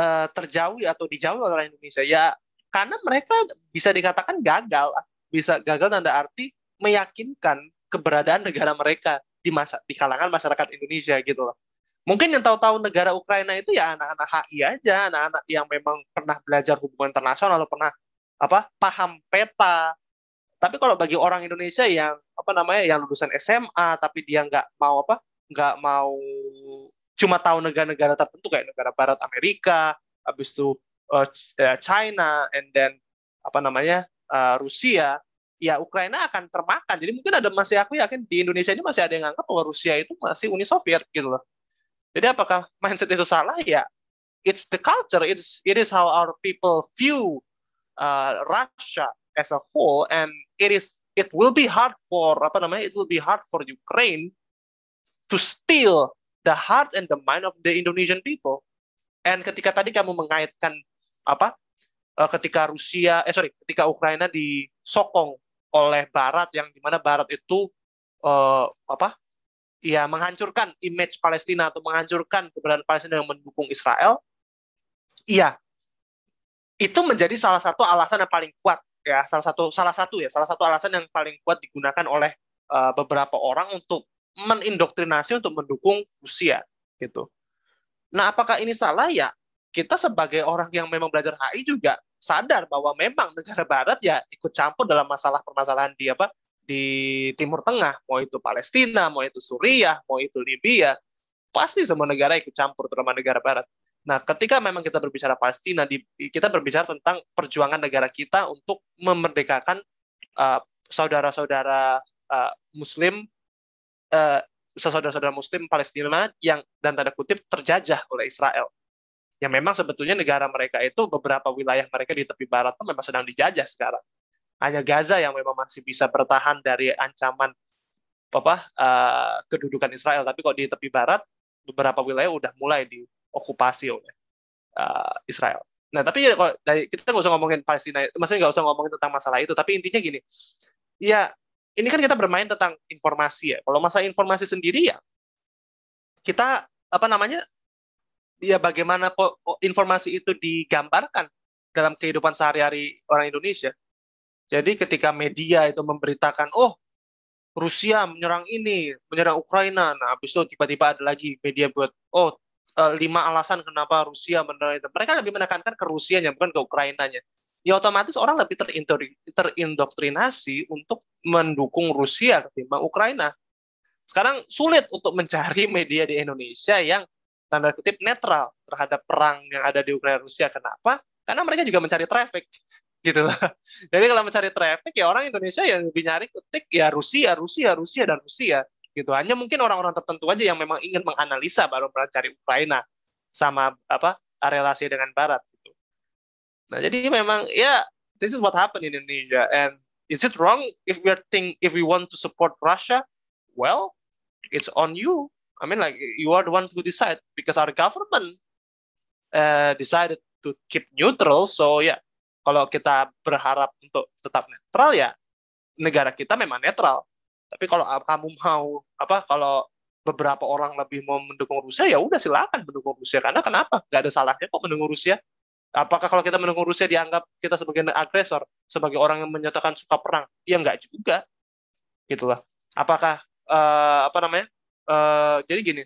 uh, terjauhi atau dijauhi oleh Indonesia. Ya karena mereka bisa dikatakan gagal bisa gagal tanda arti meyakinkan keberadaan negara mereka di masa di kalangan masyarakat Indonesia gitu loh. Mungkin yang tahu-tahu negara Ukraina itu ya anak-anak HI aja anak-anak yang memang pernah belajar hubungan internasional atau pernah apa paham peta. Tapi kalau bagi orang Indonesia yang apa namanya yang lulusan SMA tapi dia nggak mau apa nggak mau cuma tahu negara-negara tertentu kayak negara Barat Amerika, habis itu uh, China, and then apa namanya uh, Rusia, ya Ukraina akan termakan. Jadi mungkin ada masih aku yakin di Indonesia ini masih ada yang anggap bahwa Rusia itu masih Uni Soviet gitu loh. Jadi apakah mindset itu salah? Ya, it's the culture, it's it is how our people view uh, Russia as a whole, and it is it will be hard for apa namanya it will be hard for Ukraine to steal the heart and the mind of the Indonesian people. And ketika tadi kamu mengaitkan apa? Uh, ketika Rusia, eh sorry, ketika Ukraina disokong oleh Barat yang di mana Barat itu uh, apa? Ya menghancurkan image Palestina atau menghancurkan keberadaan Palestina yang mendukung Israel. Iya, itu menjadi salah satu alasan yang paling kuat ya salah satu salah satu ya salah satu alasan yang paling kuat digunakan oleh uh, beberapa orang untuk mendoktrinasi untuk mendukung Rusia gitu. Nah, apakah ini salah ya? Kita sebagai orang yang memang belajar HI juga sadar bahwa memang negara barat ya ikut campur dalam masalah permasalahan di apa di Timur Tengah, mau itu Palestina, mau itu Suriah, mau itu Libya, pasti semua negara ikut campur terutama negara barat. Nah, ketika memang kita berbicara Palestina, kita berbicara tentang perjuangan negara kita untuk memerdekakan uh, saudara-saudara uh, Muslim uh, saudara-saudara Muslim Palestina yang dan tanda kutip terjajah oleh Israel. Yang memang sebetulnya negara mereka itu beberapa wilayah mereka di tepi barat itu memang sedang dijajah sekarang. Hanya Gaza yang memang masih bisa bertahan dari ancaman apa uh, kedudukan Israel. Tapi kalau di tepi barat beberapa wilayah udah mulai diokupasi oleh uh, Israel. Nah, tapi ya kalau dari kita nggak usah ngomongin Palestina, maksudnya nggak usah ngomongin tentang masalah itu, tapi intinya gini, ya ini kan kita bermain tentang informasi ya. Kalau masa informasi sendiri ya kita apa namanya ya bagaimana informasi itu digambarkan dalam kehidupan sehari-hari orang Indonesia. Jadi ketika media itu memberitakan, oh Rusia menyerang ini, menyerang Ukraina, nah habis itu tiba-tiba ada lagi media buat, oh eh, lima alasan kenapa Rusia menyerang itu. Mereka lebih menekankan ke Rusianya, bukan ke Ukrainanya ya otomatis orang lebih terindoktrinasi untuk mendukung Rusia ketimbang Ukraina. Sekarang sulit untuk mencari media di Indonesia yang tanda kutip netral terhadap perang yang ada di Ukraina Rusia. Kenapa? Karena mereka juga mencari traffic gitu lah. Jadi kalau mencari traffic ya orang Indonesia yang lebih nyari ketik ya Rusia, Rusia, Rusia dan Rusia gitu. Hanya mungkin orang-orang tertentu aja yang memang ingin menganalisa baru mencari Ukraina sama apa relasi dengan Barat. Nah, jadi memang ya this is what happened in Indonesia and is it wrong if we are think if we want to support Russia? Well, it's on you. I mean like you are the one to decide because our government uh, decided to keep neutral. So ya, yeah, kalau kita berharap untuk tetap netral ya negara kita memang netral. Tapi kalau kamu mau apa kalau beberapa orang lebih mau mendukung Rusia ya udah silakan mendukung Rusia karena kenapa Gak ada salahnya kok mendukung Rusia apakah kalau kita mendukung Rusia dianggap kita sebagai agresor sebagai orang yang menyatakan suka perang? Ya nggak juga. Gitulah apakah uh, apa namanya? Uh, jadi gini.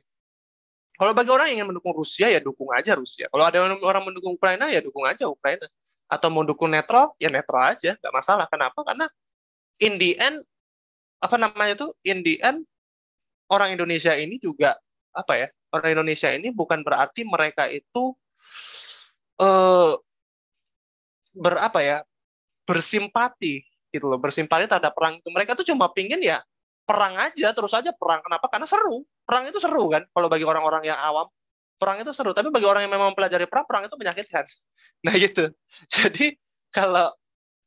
Kalau bagi orang yang ingin mendukung Rusia ya dukung aja Rusia. Kalau ada orang mendukung Ukraina ya dukung aja Ukraina. Atau mau dukung netral ya netral aja. Nggak masalah. Kenapa? Karena in the end apa namanya tuh? In the end orang Indonesia ini juga apa ya? Orang Indonesia ini bukan berarti mereka itu eh, berapa ya bersimpati gitu loh bersimpati terhadap perang itu. Mereka tuh cuma pingin ya perang aja terus aja perang. Kenapa? Karena seru. Perang itu seru kan kalau bagi orang-orang yang awam. Perang itu seru tapi bagi orang yang memang mempelajari perang perang itu menyakitkan nah gitu. Jadi kalau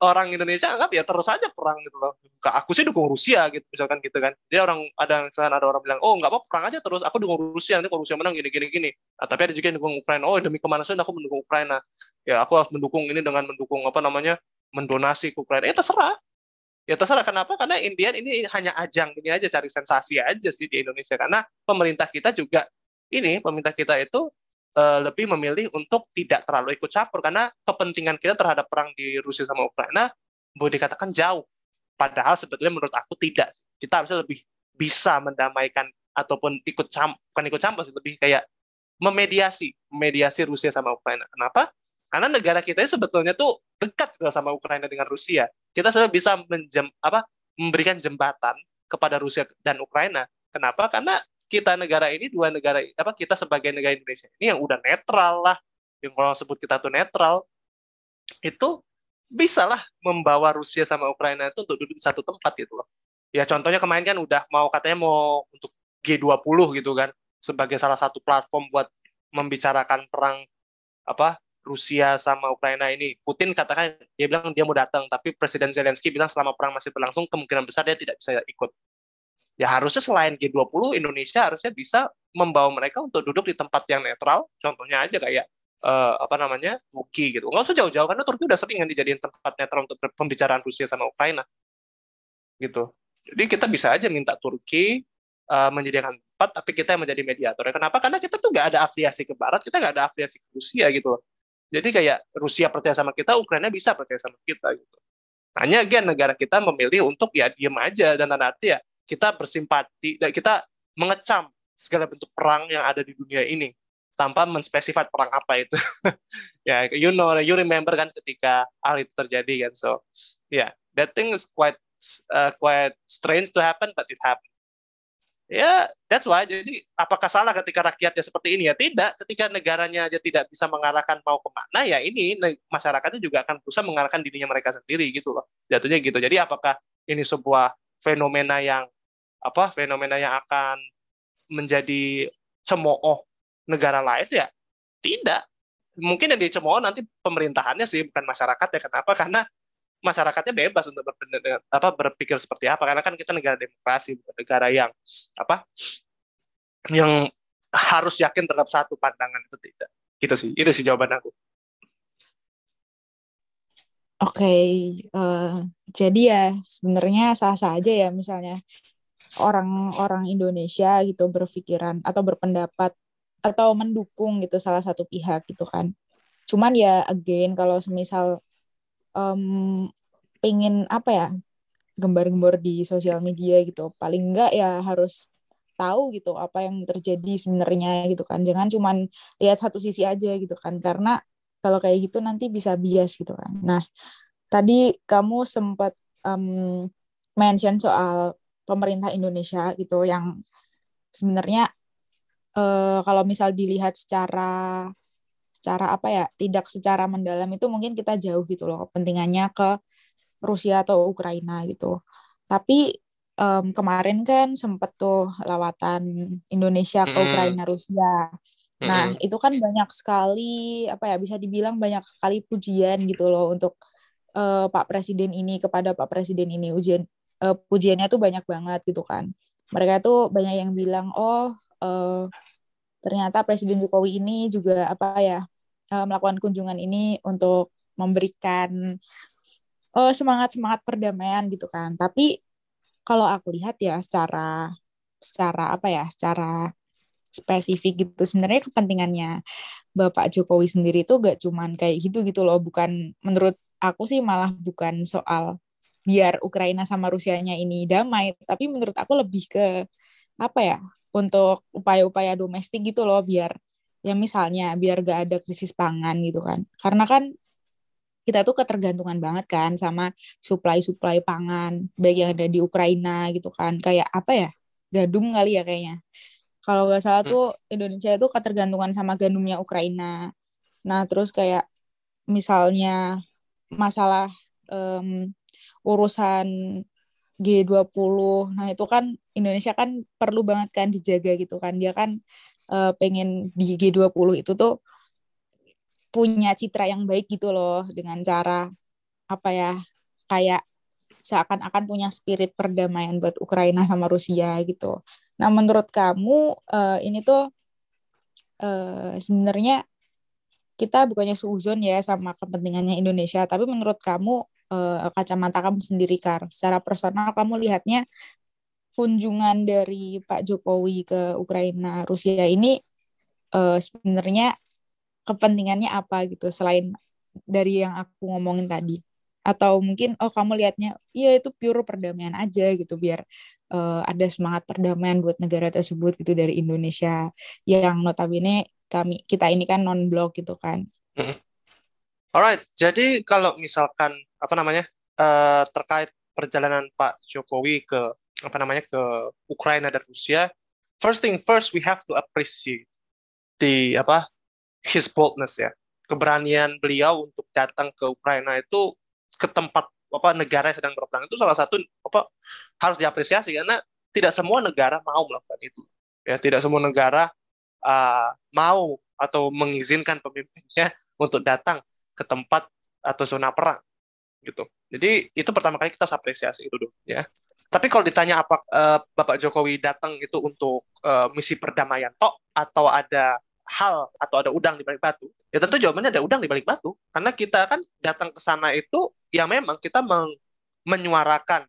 orang Indonesia anggap ya terus saja perang gitu loh. Aku sih dukung Rusia gitu misalkan gitu kan. Dia orang ada misalkan ada orang bilang, "Oh, nggak apa perang aja terus. Aku dukung Rusia, nanti kalau Rusia menang gini gini gini." Nah, tapi ada juga yang dukung Ukraina. Oh, demi kemanusiaan aku mendukung Ukraina. Ya, aku harus mendukung ini dengan mendukung apa namanya? mendonasi ke Ukraina. Ya terserah. Ya terserah kenapa? Karena Indian ini hanya ajang ini aja cari sensasi aja sih di Indonesia karena pemerintah kita juga ini pemerintah kita itu uh, lebih memilih untuk tidak terlalu ikut campur karena kepentingan kita terhadap perang di Rusia sama Ukraina boleh dikatakan jauh. Padahal sebetulnya menurut aku tidak. Kita harusnya lebih bisa mendamaikan ataupun ikut campur, bukan ikut campur sih, lebih kayak memediasi, memediasi Rusia sama Ukraina. Kenapa? Karena negara kita sebetulnya tuh dekat sama Ukraina dengan Rusia. Kita sudah bisa menjem, apa, memberikan jembatan kepada Rusia dan Ukraina. Kenapa? Karena kita negara ini dua negara apa kita sebagai negara Indonesia. Ini yang udah netral lah. Yang kalau sebut kita tuh netral. Itu bisa lah membawa Rusia sama Ukraina itu untuk duduk di satu tempat gitu loh. Ya contohnya kemarin kan udah mau katanya mau untuk G20 gitu kan. Sebagai salah satu platform buat membicarakan perang apa Rusia sama Ukraina ini. Putin katakan dia bilang dia mau datang. Tapi Presiden Zelensky bilang selama perang masih berlangsung kemungkinan besar dia tidak bisa ikut ya harusnya selain G20 Indonesia harusnya bisa membawa mereka untuk duduk di tempat yang netral. Contohnya aja kayak uh, apa namanya Turki gitu. Nggak usah jauh-jauh karena Turki udah sering kan tempat netral untuk pembicaraan Rusia sama Ukraina. Gitu. Jadi kita bisa aja minta Turki uh, menyediakan tempat tapi kita yang menjadi mediator kenapa? Karena kita tuh nggak ada afiliasi ke Barat kita nggak ada afiliasi ke Rusia gitu jadi kayak Rusia percaya sama kita Ukraina bisa percaya sama kita gitu. Hanya again negara kita memilih untuk ya diem aja. Dan tanda arti ya kita bersimpati dan kita mengecam segala bentuk perang yang ada di dunia ini tanpa menspesifikan perang apa itu. ya, yeah, you know, you remember kan ketika hal itu terjadi kan. So, yeah, that thing is quite uh, quite strange to happen, but it happened. Ya, yeah, that's why. Jadi, apakah salah ketika rakyatnya seperti ini? Ya tidak. Ketika negaranya aja tidak bisa mengarahkan mau ke mana, ya ini masyarakatnya juga akan berusaha mengarahkan dirinya mereka sendiri gitu loh. Jatuhnya gitu. Jadi, apakah ini sebuah fenomena yang apa fenomena yang akan menjadi cemooh negara lain ya tidak. Mungkin yang dicemooh nanti pemerintahannya sih bukan masyarakat ya. Kenapa? Karena masyarakatnya bebas untuk berpikir, apa berpikir seperti apa. Karena kan kita negara demokrasi bukan negara yang apa yang harus yakin terhadap satu pandangan itu tidak. Gitu sih. Itu sih jawaban aku. Oke, okay, uh, eh, jadi ya sebenarnya sah-sah aja ya misalnya orang-orang Indonesia gitu berpikiran atau berpendapat atau mendukung gitu salah satu pihak gitu kan. Cuman ya again kalau semisal um, pengen apa ya gembar-gembor di sosial media gitu, paling enggak ya harus tahu gitu apa yang terjadi sebenarnya gitu kan. Jangan cuman lihat satu sisi aja gitu kan karena kalau kayak gitu nanti bisa bias gitu kan. Nah, tadi kamu sempat um, mention soal pemerintah Indonesia gitu yang sebenarnya uh, kalau misal dilihat secara secara apa ya tidak secara mendalam itu mungkin kita jauh gitu loh kepentingannya ke Rusia atau Ukraina gitu. Tapi um, kemarin kan sempet tuh lawatan Indonesia ke Ukraina Rusia. Nah itu kan banyak sekali apa ya bisa dibilang banyak sekali pujian gitu loh untuk uh, Pak Presiden ini kepada Pak Presiden ini. Ujian uh, pujiannya tuh banyak banget gitu kan. Mereka tuh banyak yang bilang, oh uh, ternyata Presiden Jokowi ini juga apa ya uh, melakukan kunjungan ini untuk memberikan uh, semangat semangat perdamaian gitu kan. Tapi kalau aku lihat ya secara secara apa ya, secara spesifik gitu sebenarnya kepentingannya Bapak Jokowi sendiri itu gak cuman kayak gitu gitu loh, bukan menurut aku sih malah bukan soal biar Ukraina sama Rusianya ini damai, tapi menurut aku lebih ke apa ya untuk upaya-upaya domestik gitu loh biar ya misalnya biar gak ada krisis pangan gitu kan karena kan kita tuh ketergantungan banget kan sama supply-supply pangan baik yang ada di Ukraina gitu kan kayak apa ya gandum kali ya kayaknya kalau nggak salah hmm. tuh Indonesia itu ketergantungan sama gandumnya Ukraina. Nah, terus kayak misalnya masalah um, urusan G20. Nah, itu kan Indonesia kan perlu banget kan dijaga gitu kan. Dia kan uh, pengen di G20 itu tuh punya citra yang baik gitu loh dengan cara apa ya kayak seakan-akan punya spirit perdamaian buat Ukraina sama Rusia gitu. Nah, menurut kamu uh, ini tuh uh, sebenarnya kita bukannya suzon ya sama kepentingannya Indonesia, tapi menurut kamu uh, kacamata kamu sendiri Kar, secara personal kamu lihatnya kunjungan dari Pak Jokowi ke Ukraina Rusia ini uh, sebenarnya kepentingannya apa gitu selain dari yang aku ngomongin tadi? atau mungkin oh kamu lihatnya iya itu pure perdamaian aja gitu biar uh, ada semangat perdamaian buat negara tersebut gitu dari Indonesia yang notabene kami kita ini kan non blok gitu kan. Alright, jadi kalau misalkan apa namanya uh, terkait perjalanan Pak Jokowi ke apa namanya ke Ukraina dan Rusia, first thing first we have to appreciate the apa his boldness ya. Keberanian beliau untuk datang ke Ukraina itu ke tempat apa negara yang sedang berperang itu salah satu apa harus diapresiasi karena tidak semua negara mau melakukan itu ya. Tidak semua negara uh, mau atau mengizinkan pemimpinnya untuk datang ke tempat atau zona perang gitu jadi itu pertama kali kita harus apresiasi itu dulu ya tapi kalau ditanya apa uh, Bapak Jokowi datang itu untuk uh, misi perdamaian tok atau ada hal atau ada udang di balik batu? Ya tentu jawabannya ada udang di balik batu. Karena kita kan datang ke sana itu ya memang kita meng menyuarakan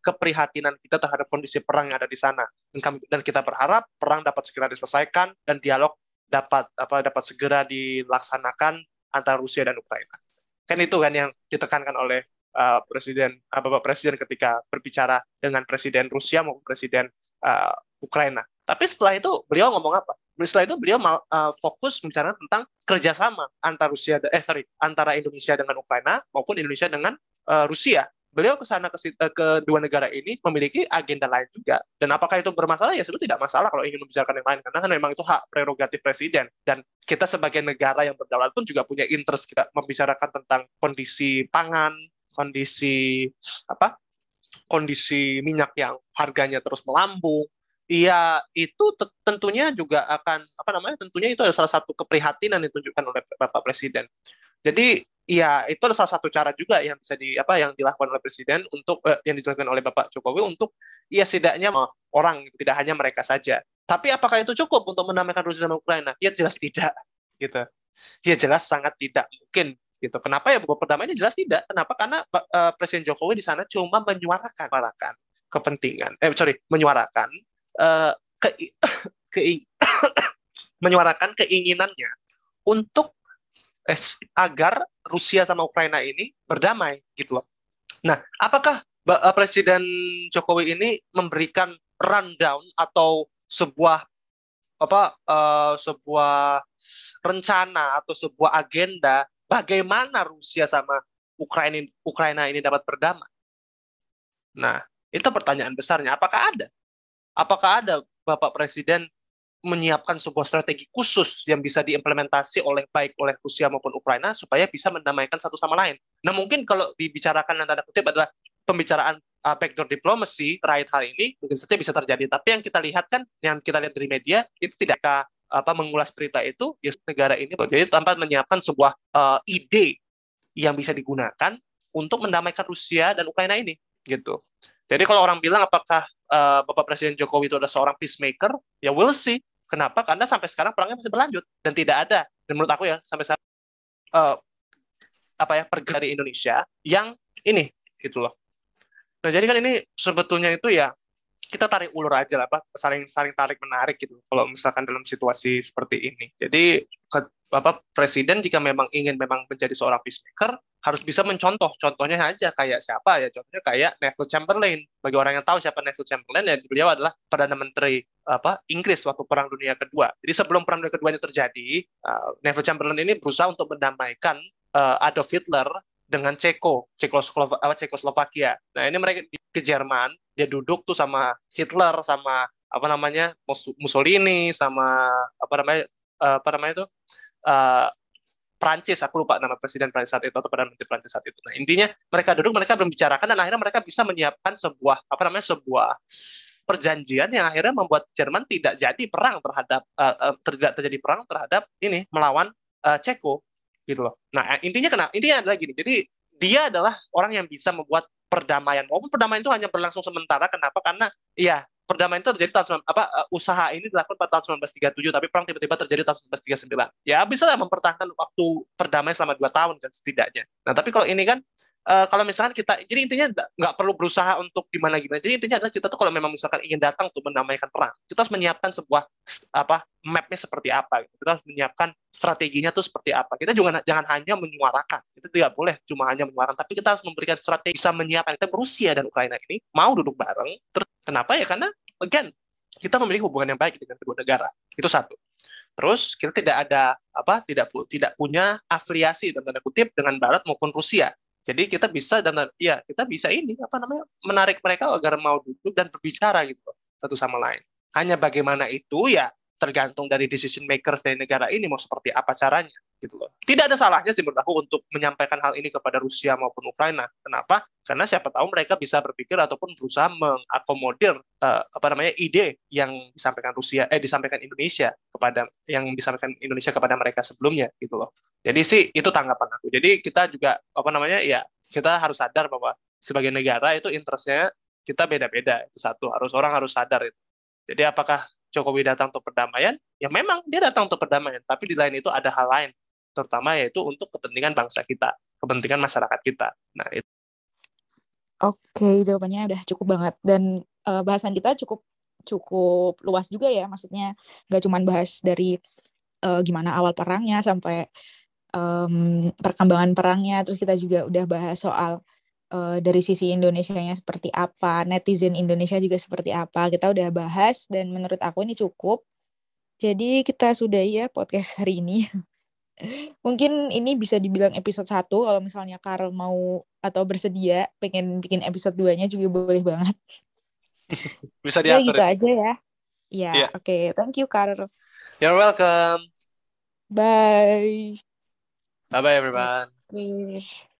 keprihatinan kita terhadap kondisi perang yang ada di sana. Dan, kami, dan kita berharap perang dapat segera diselesaikan dan dialog dapat apa dapat segera dilaksanakan antara Rusia dan Ukraina. Kan itu kan yang ditekankan oleh uh, Presiden uh, Bapak Presiden ketika berbicara dengan Presiden Rusia maupun Presiden uh, Ukraina. Tapi setelah itu beliau ngomong apa? Setelah itu beliau uh, fokus bicara tentang kerjasama antara Rusia eh sorry antara Indonesia dengan Ukraina maupun Indonesia dengan uh, Rusia. Beliau ke sana ke, uh, ke dua negara ini memiliki agenda lain juga. Dan apakah itu bermasalah? Ya sebetulnya tidak masalah kalau ingin membicarakan yang lain karena kan memang itu hak prerogatif presiden dan kita sebagai negara yang berdaulat pun juga punya interest kita membicarakan tentang kondisi pangan, kondisi apa? kondisi minyak yang harganya terus melambung, Iya, itu tentunya juga akan apa namanya? Tentunya itu adalah salah satu keprihatinan yang ditunjukkan oleh Bapak Presiden. Jadi, iya itu adalah salah satu cara juga yang bisa di apa yang dilakukan oleh Presiden untuk eh, yang dijelaskan oleh Bapak Jokowi untuk ya setidaknya orang tidak hanya mereka saja. Tapi apakah itu cukup untuk mendamaikan Rusia dan Ukraina? Ya jelas tidak, gitu. Ya jelas sangat tidak mungkin gitu. Kenapa ya perdamaian jelas tidak? Kenapa? Karena uh, Presiden Jokowi di sana cuma menyuarakan kepentingan, eh sorry, menyuarakan ke, ke menyuarakan keinginannya untuk eh, agar Rusia sama Ukraina ini berdamai gitu loh. Nah, apakah uh, Presiden Jokowi ini memberikan rundown atau sebuah apa uh, sebuah rencana atau sebuah agenda bagaimana Rusia sama Ukraina Ukraina ini dapat berdamai? Nah, itu pertanyaan besarnya. Apakah ada? Apakah ada Bapak Presiden menyiapkan sebuah strategi khusus yang bisa diimplementasi oleh baik oleh Rusia maupun Ukraina supaya bisa mendamaikan satu sama lain. Nah mungkin kalau dibicarakan yang tanda kutip adalah pembicaraan uh, backdoor diplomasi terkait hal ini mungkin saja bisa terjadi. Tapi yang kita lihat kan, yang kita lihat dari media itu tidak apa mengulas berita itu ya negara ini jadi tanpa menyiapkan sebuah uh, ide yang bisa digunakan untuk mendamaikan Rusia dan Ukraina ini gitu. Jadi kalau orang bilang apakah uh, Bapak Presiden Jokowi itu adalah seorang peacemaker, ya we'll see. Kenapa? Karena sampai sekarang perangnya masih berlanjut dan tidak ada dan menurut aku ya sampai saat uh, apa ya pergi dari Indonesia yang ini gitu loh. Nah jadi kan ini sebetulnya itu ya kita tarik ulur aja lah, apa saling saling tarik menarik gitu. Kalau misalkan dalam situasi seperti ini, jadi ke, apa presiden jika memang ingin memang menjadi seorang peacemaker harus bisa mencontoh. Contohnya aja kayak siapa ya? Contohnya kayak Neville Chamberlain. Bagi orang yang tahu siapa Neville Chamberlain ya beliau adalah perdana menteri apa Inggris waktu Perang Dunia Kedua. Jadi sebelum Perang Dunia Kedua ini terjadi, uh, Neville Chamberlain ini berusaha untuk mendamaikan uh, Adolf Hitler dengan Ceko, Cekoslovakia. Nah ini mereka ke Jerman, dia duduk tuh sama Hitler sama apa namanya Mussolini sama apa namanya uh, apa namanya itu uh, Prancis aku lupa nama presiden Prancis saat itu atau perdana menteri Prancis saat itu. Nah intinya mereka duduk mereka membicarakan dan akhirnya mereka bisa menyiapkan sebuah apa namanya sebuah perjanjian yang akhirnya membuat Jerman tidak jadi perang terhadap uh, uh, tidak terjadi perang terhadap ini melawan uh, Ceko gitu loh. Nah intinya kena intinya adalah gini. Jadi dia adalah orang yang bisa membuat perdamaian. Walaupun perdamaian itu hanya berlangsung sementara. Kenapa? Karena iya perdamaian itu terjadi tahun apa uh, usaha ini dilakukan pada tahun 1937 tapi perang tiba-tiba terjadi tahun 1939 ya bisa lah mempertahankan waktu perdamaian selama dua tahun kan setidaknya nah tapi kalau ini kan uh, kalau misalkan kita jadi intinya nggak perlu berusaha untuk gimana gimana. Jadi intinya adalah kita tuh kalau memang misalkan ingin datang untuk mendamaikan perang kita harus menyiapkan sebuah apa mapnya seperti apa gitu. kita harus menyiapkan strateginya tuh seperti apa. Kita juga jangan hanya menyuarakan. Kita tidak boleh cuma hanya menyuarakan tapi kita harus memberikan strategi bisa menyiapkan. Kita Rusia dan Ukraina ini mau duduk bareng terus kenapa ya? Karena again kita memiliki hubungan yang baik dengan kedua negara. Itu satu. Terus kita tidak ada apa tidak tidak punya afiliasi dan tanda kutip dengan Barat maupun Rusia jadi kita bisa dan ya kita bisa ini apa namanya menarik mereka agar mau duduk dan berbicara gitu satu sama lain. Hanya bagaimana itu ya tergantung dari decision makers dari negara ini mau seperti apa caranya gitu loh. Tidak ada salahnya sih menurut aku untuk menyampaikan hal ini kepada Rusia maupun Ukraina. Kenapa? Karena siapa tahu mereka bisa berpikir ataupun berusaha mengakomodir uh, apa namanya ide yang disampaikan Rusia eh disampaikan Indonesia kepada yang disampaikan Indonesia kepada mereka sebelumnya gitu loh. Jadi sih itu tanggapan aku. Jadi kita juga apa namanya ya kita harus sadar bahwa sebagai negara itu interestnya kita beda-beda itu satu harus orang harus sadar itu. Jadi apakah Jokowi datang untuk perdamaian? Ya memang dia datang untuk perdamaian, tapi di lain itu ada hal lain terutama yaitu untuk kepentingan bangsa kita, kepentingan masyarakat kita. Nah, itu. Oke, jawabannya udah cukup banget dan uh, bahasan kita cukup cukup luas juga ya, maksudnya nggak cuma bahas dari uh, gimana awal perangnya sampai um, perkembangan perangnya, terus kita juga udah bahas soal uh, dari sisi Indonesia-nya seperti apa, netizen Indonesia juga seperti apa, kita udah bahas dan menurut aku ini cukup. Jadi kita sudah ya podcast hari ini. Mungkin ini bisa dibilang episode 1 kalau misalnya Karl mau atau bersedia pengen bikin episode 2-nya juga boleh banget. bisa diatur. Ya gitu aja ya. Ya, yeah. oke. Okay. Thank you, Karl. You're welcome. Bye. Bye-bye, everyone. Okay.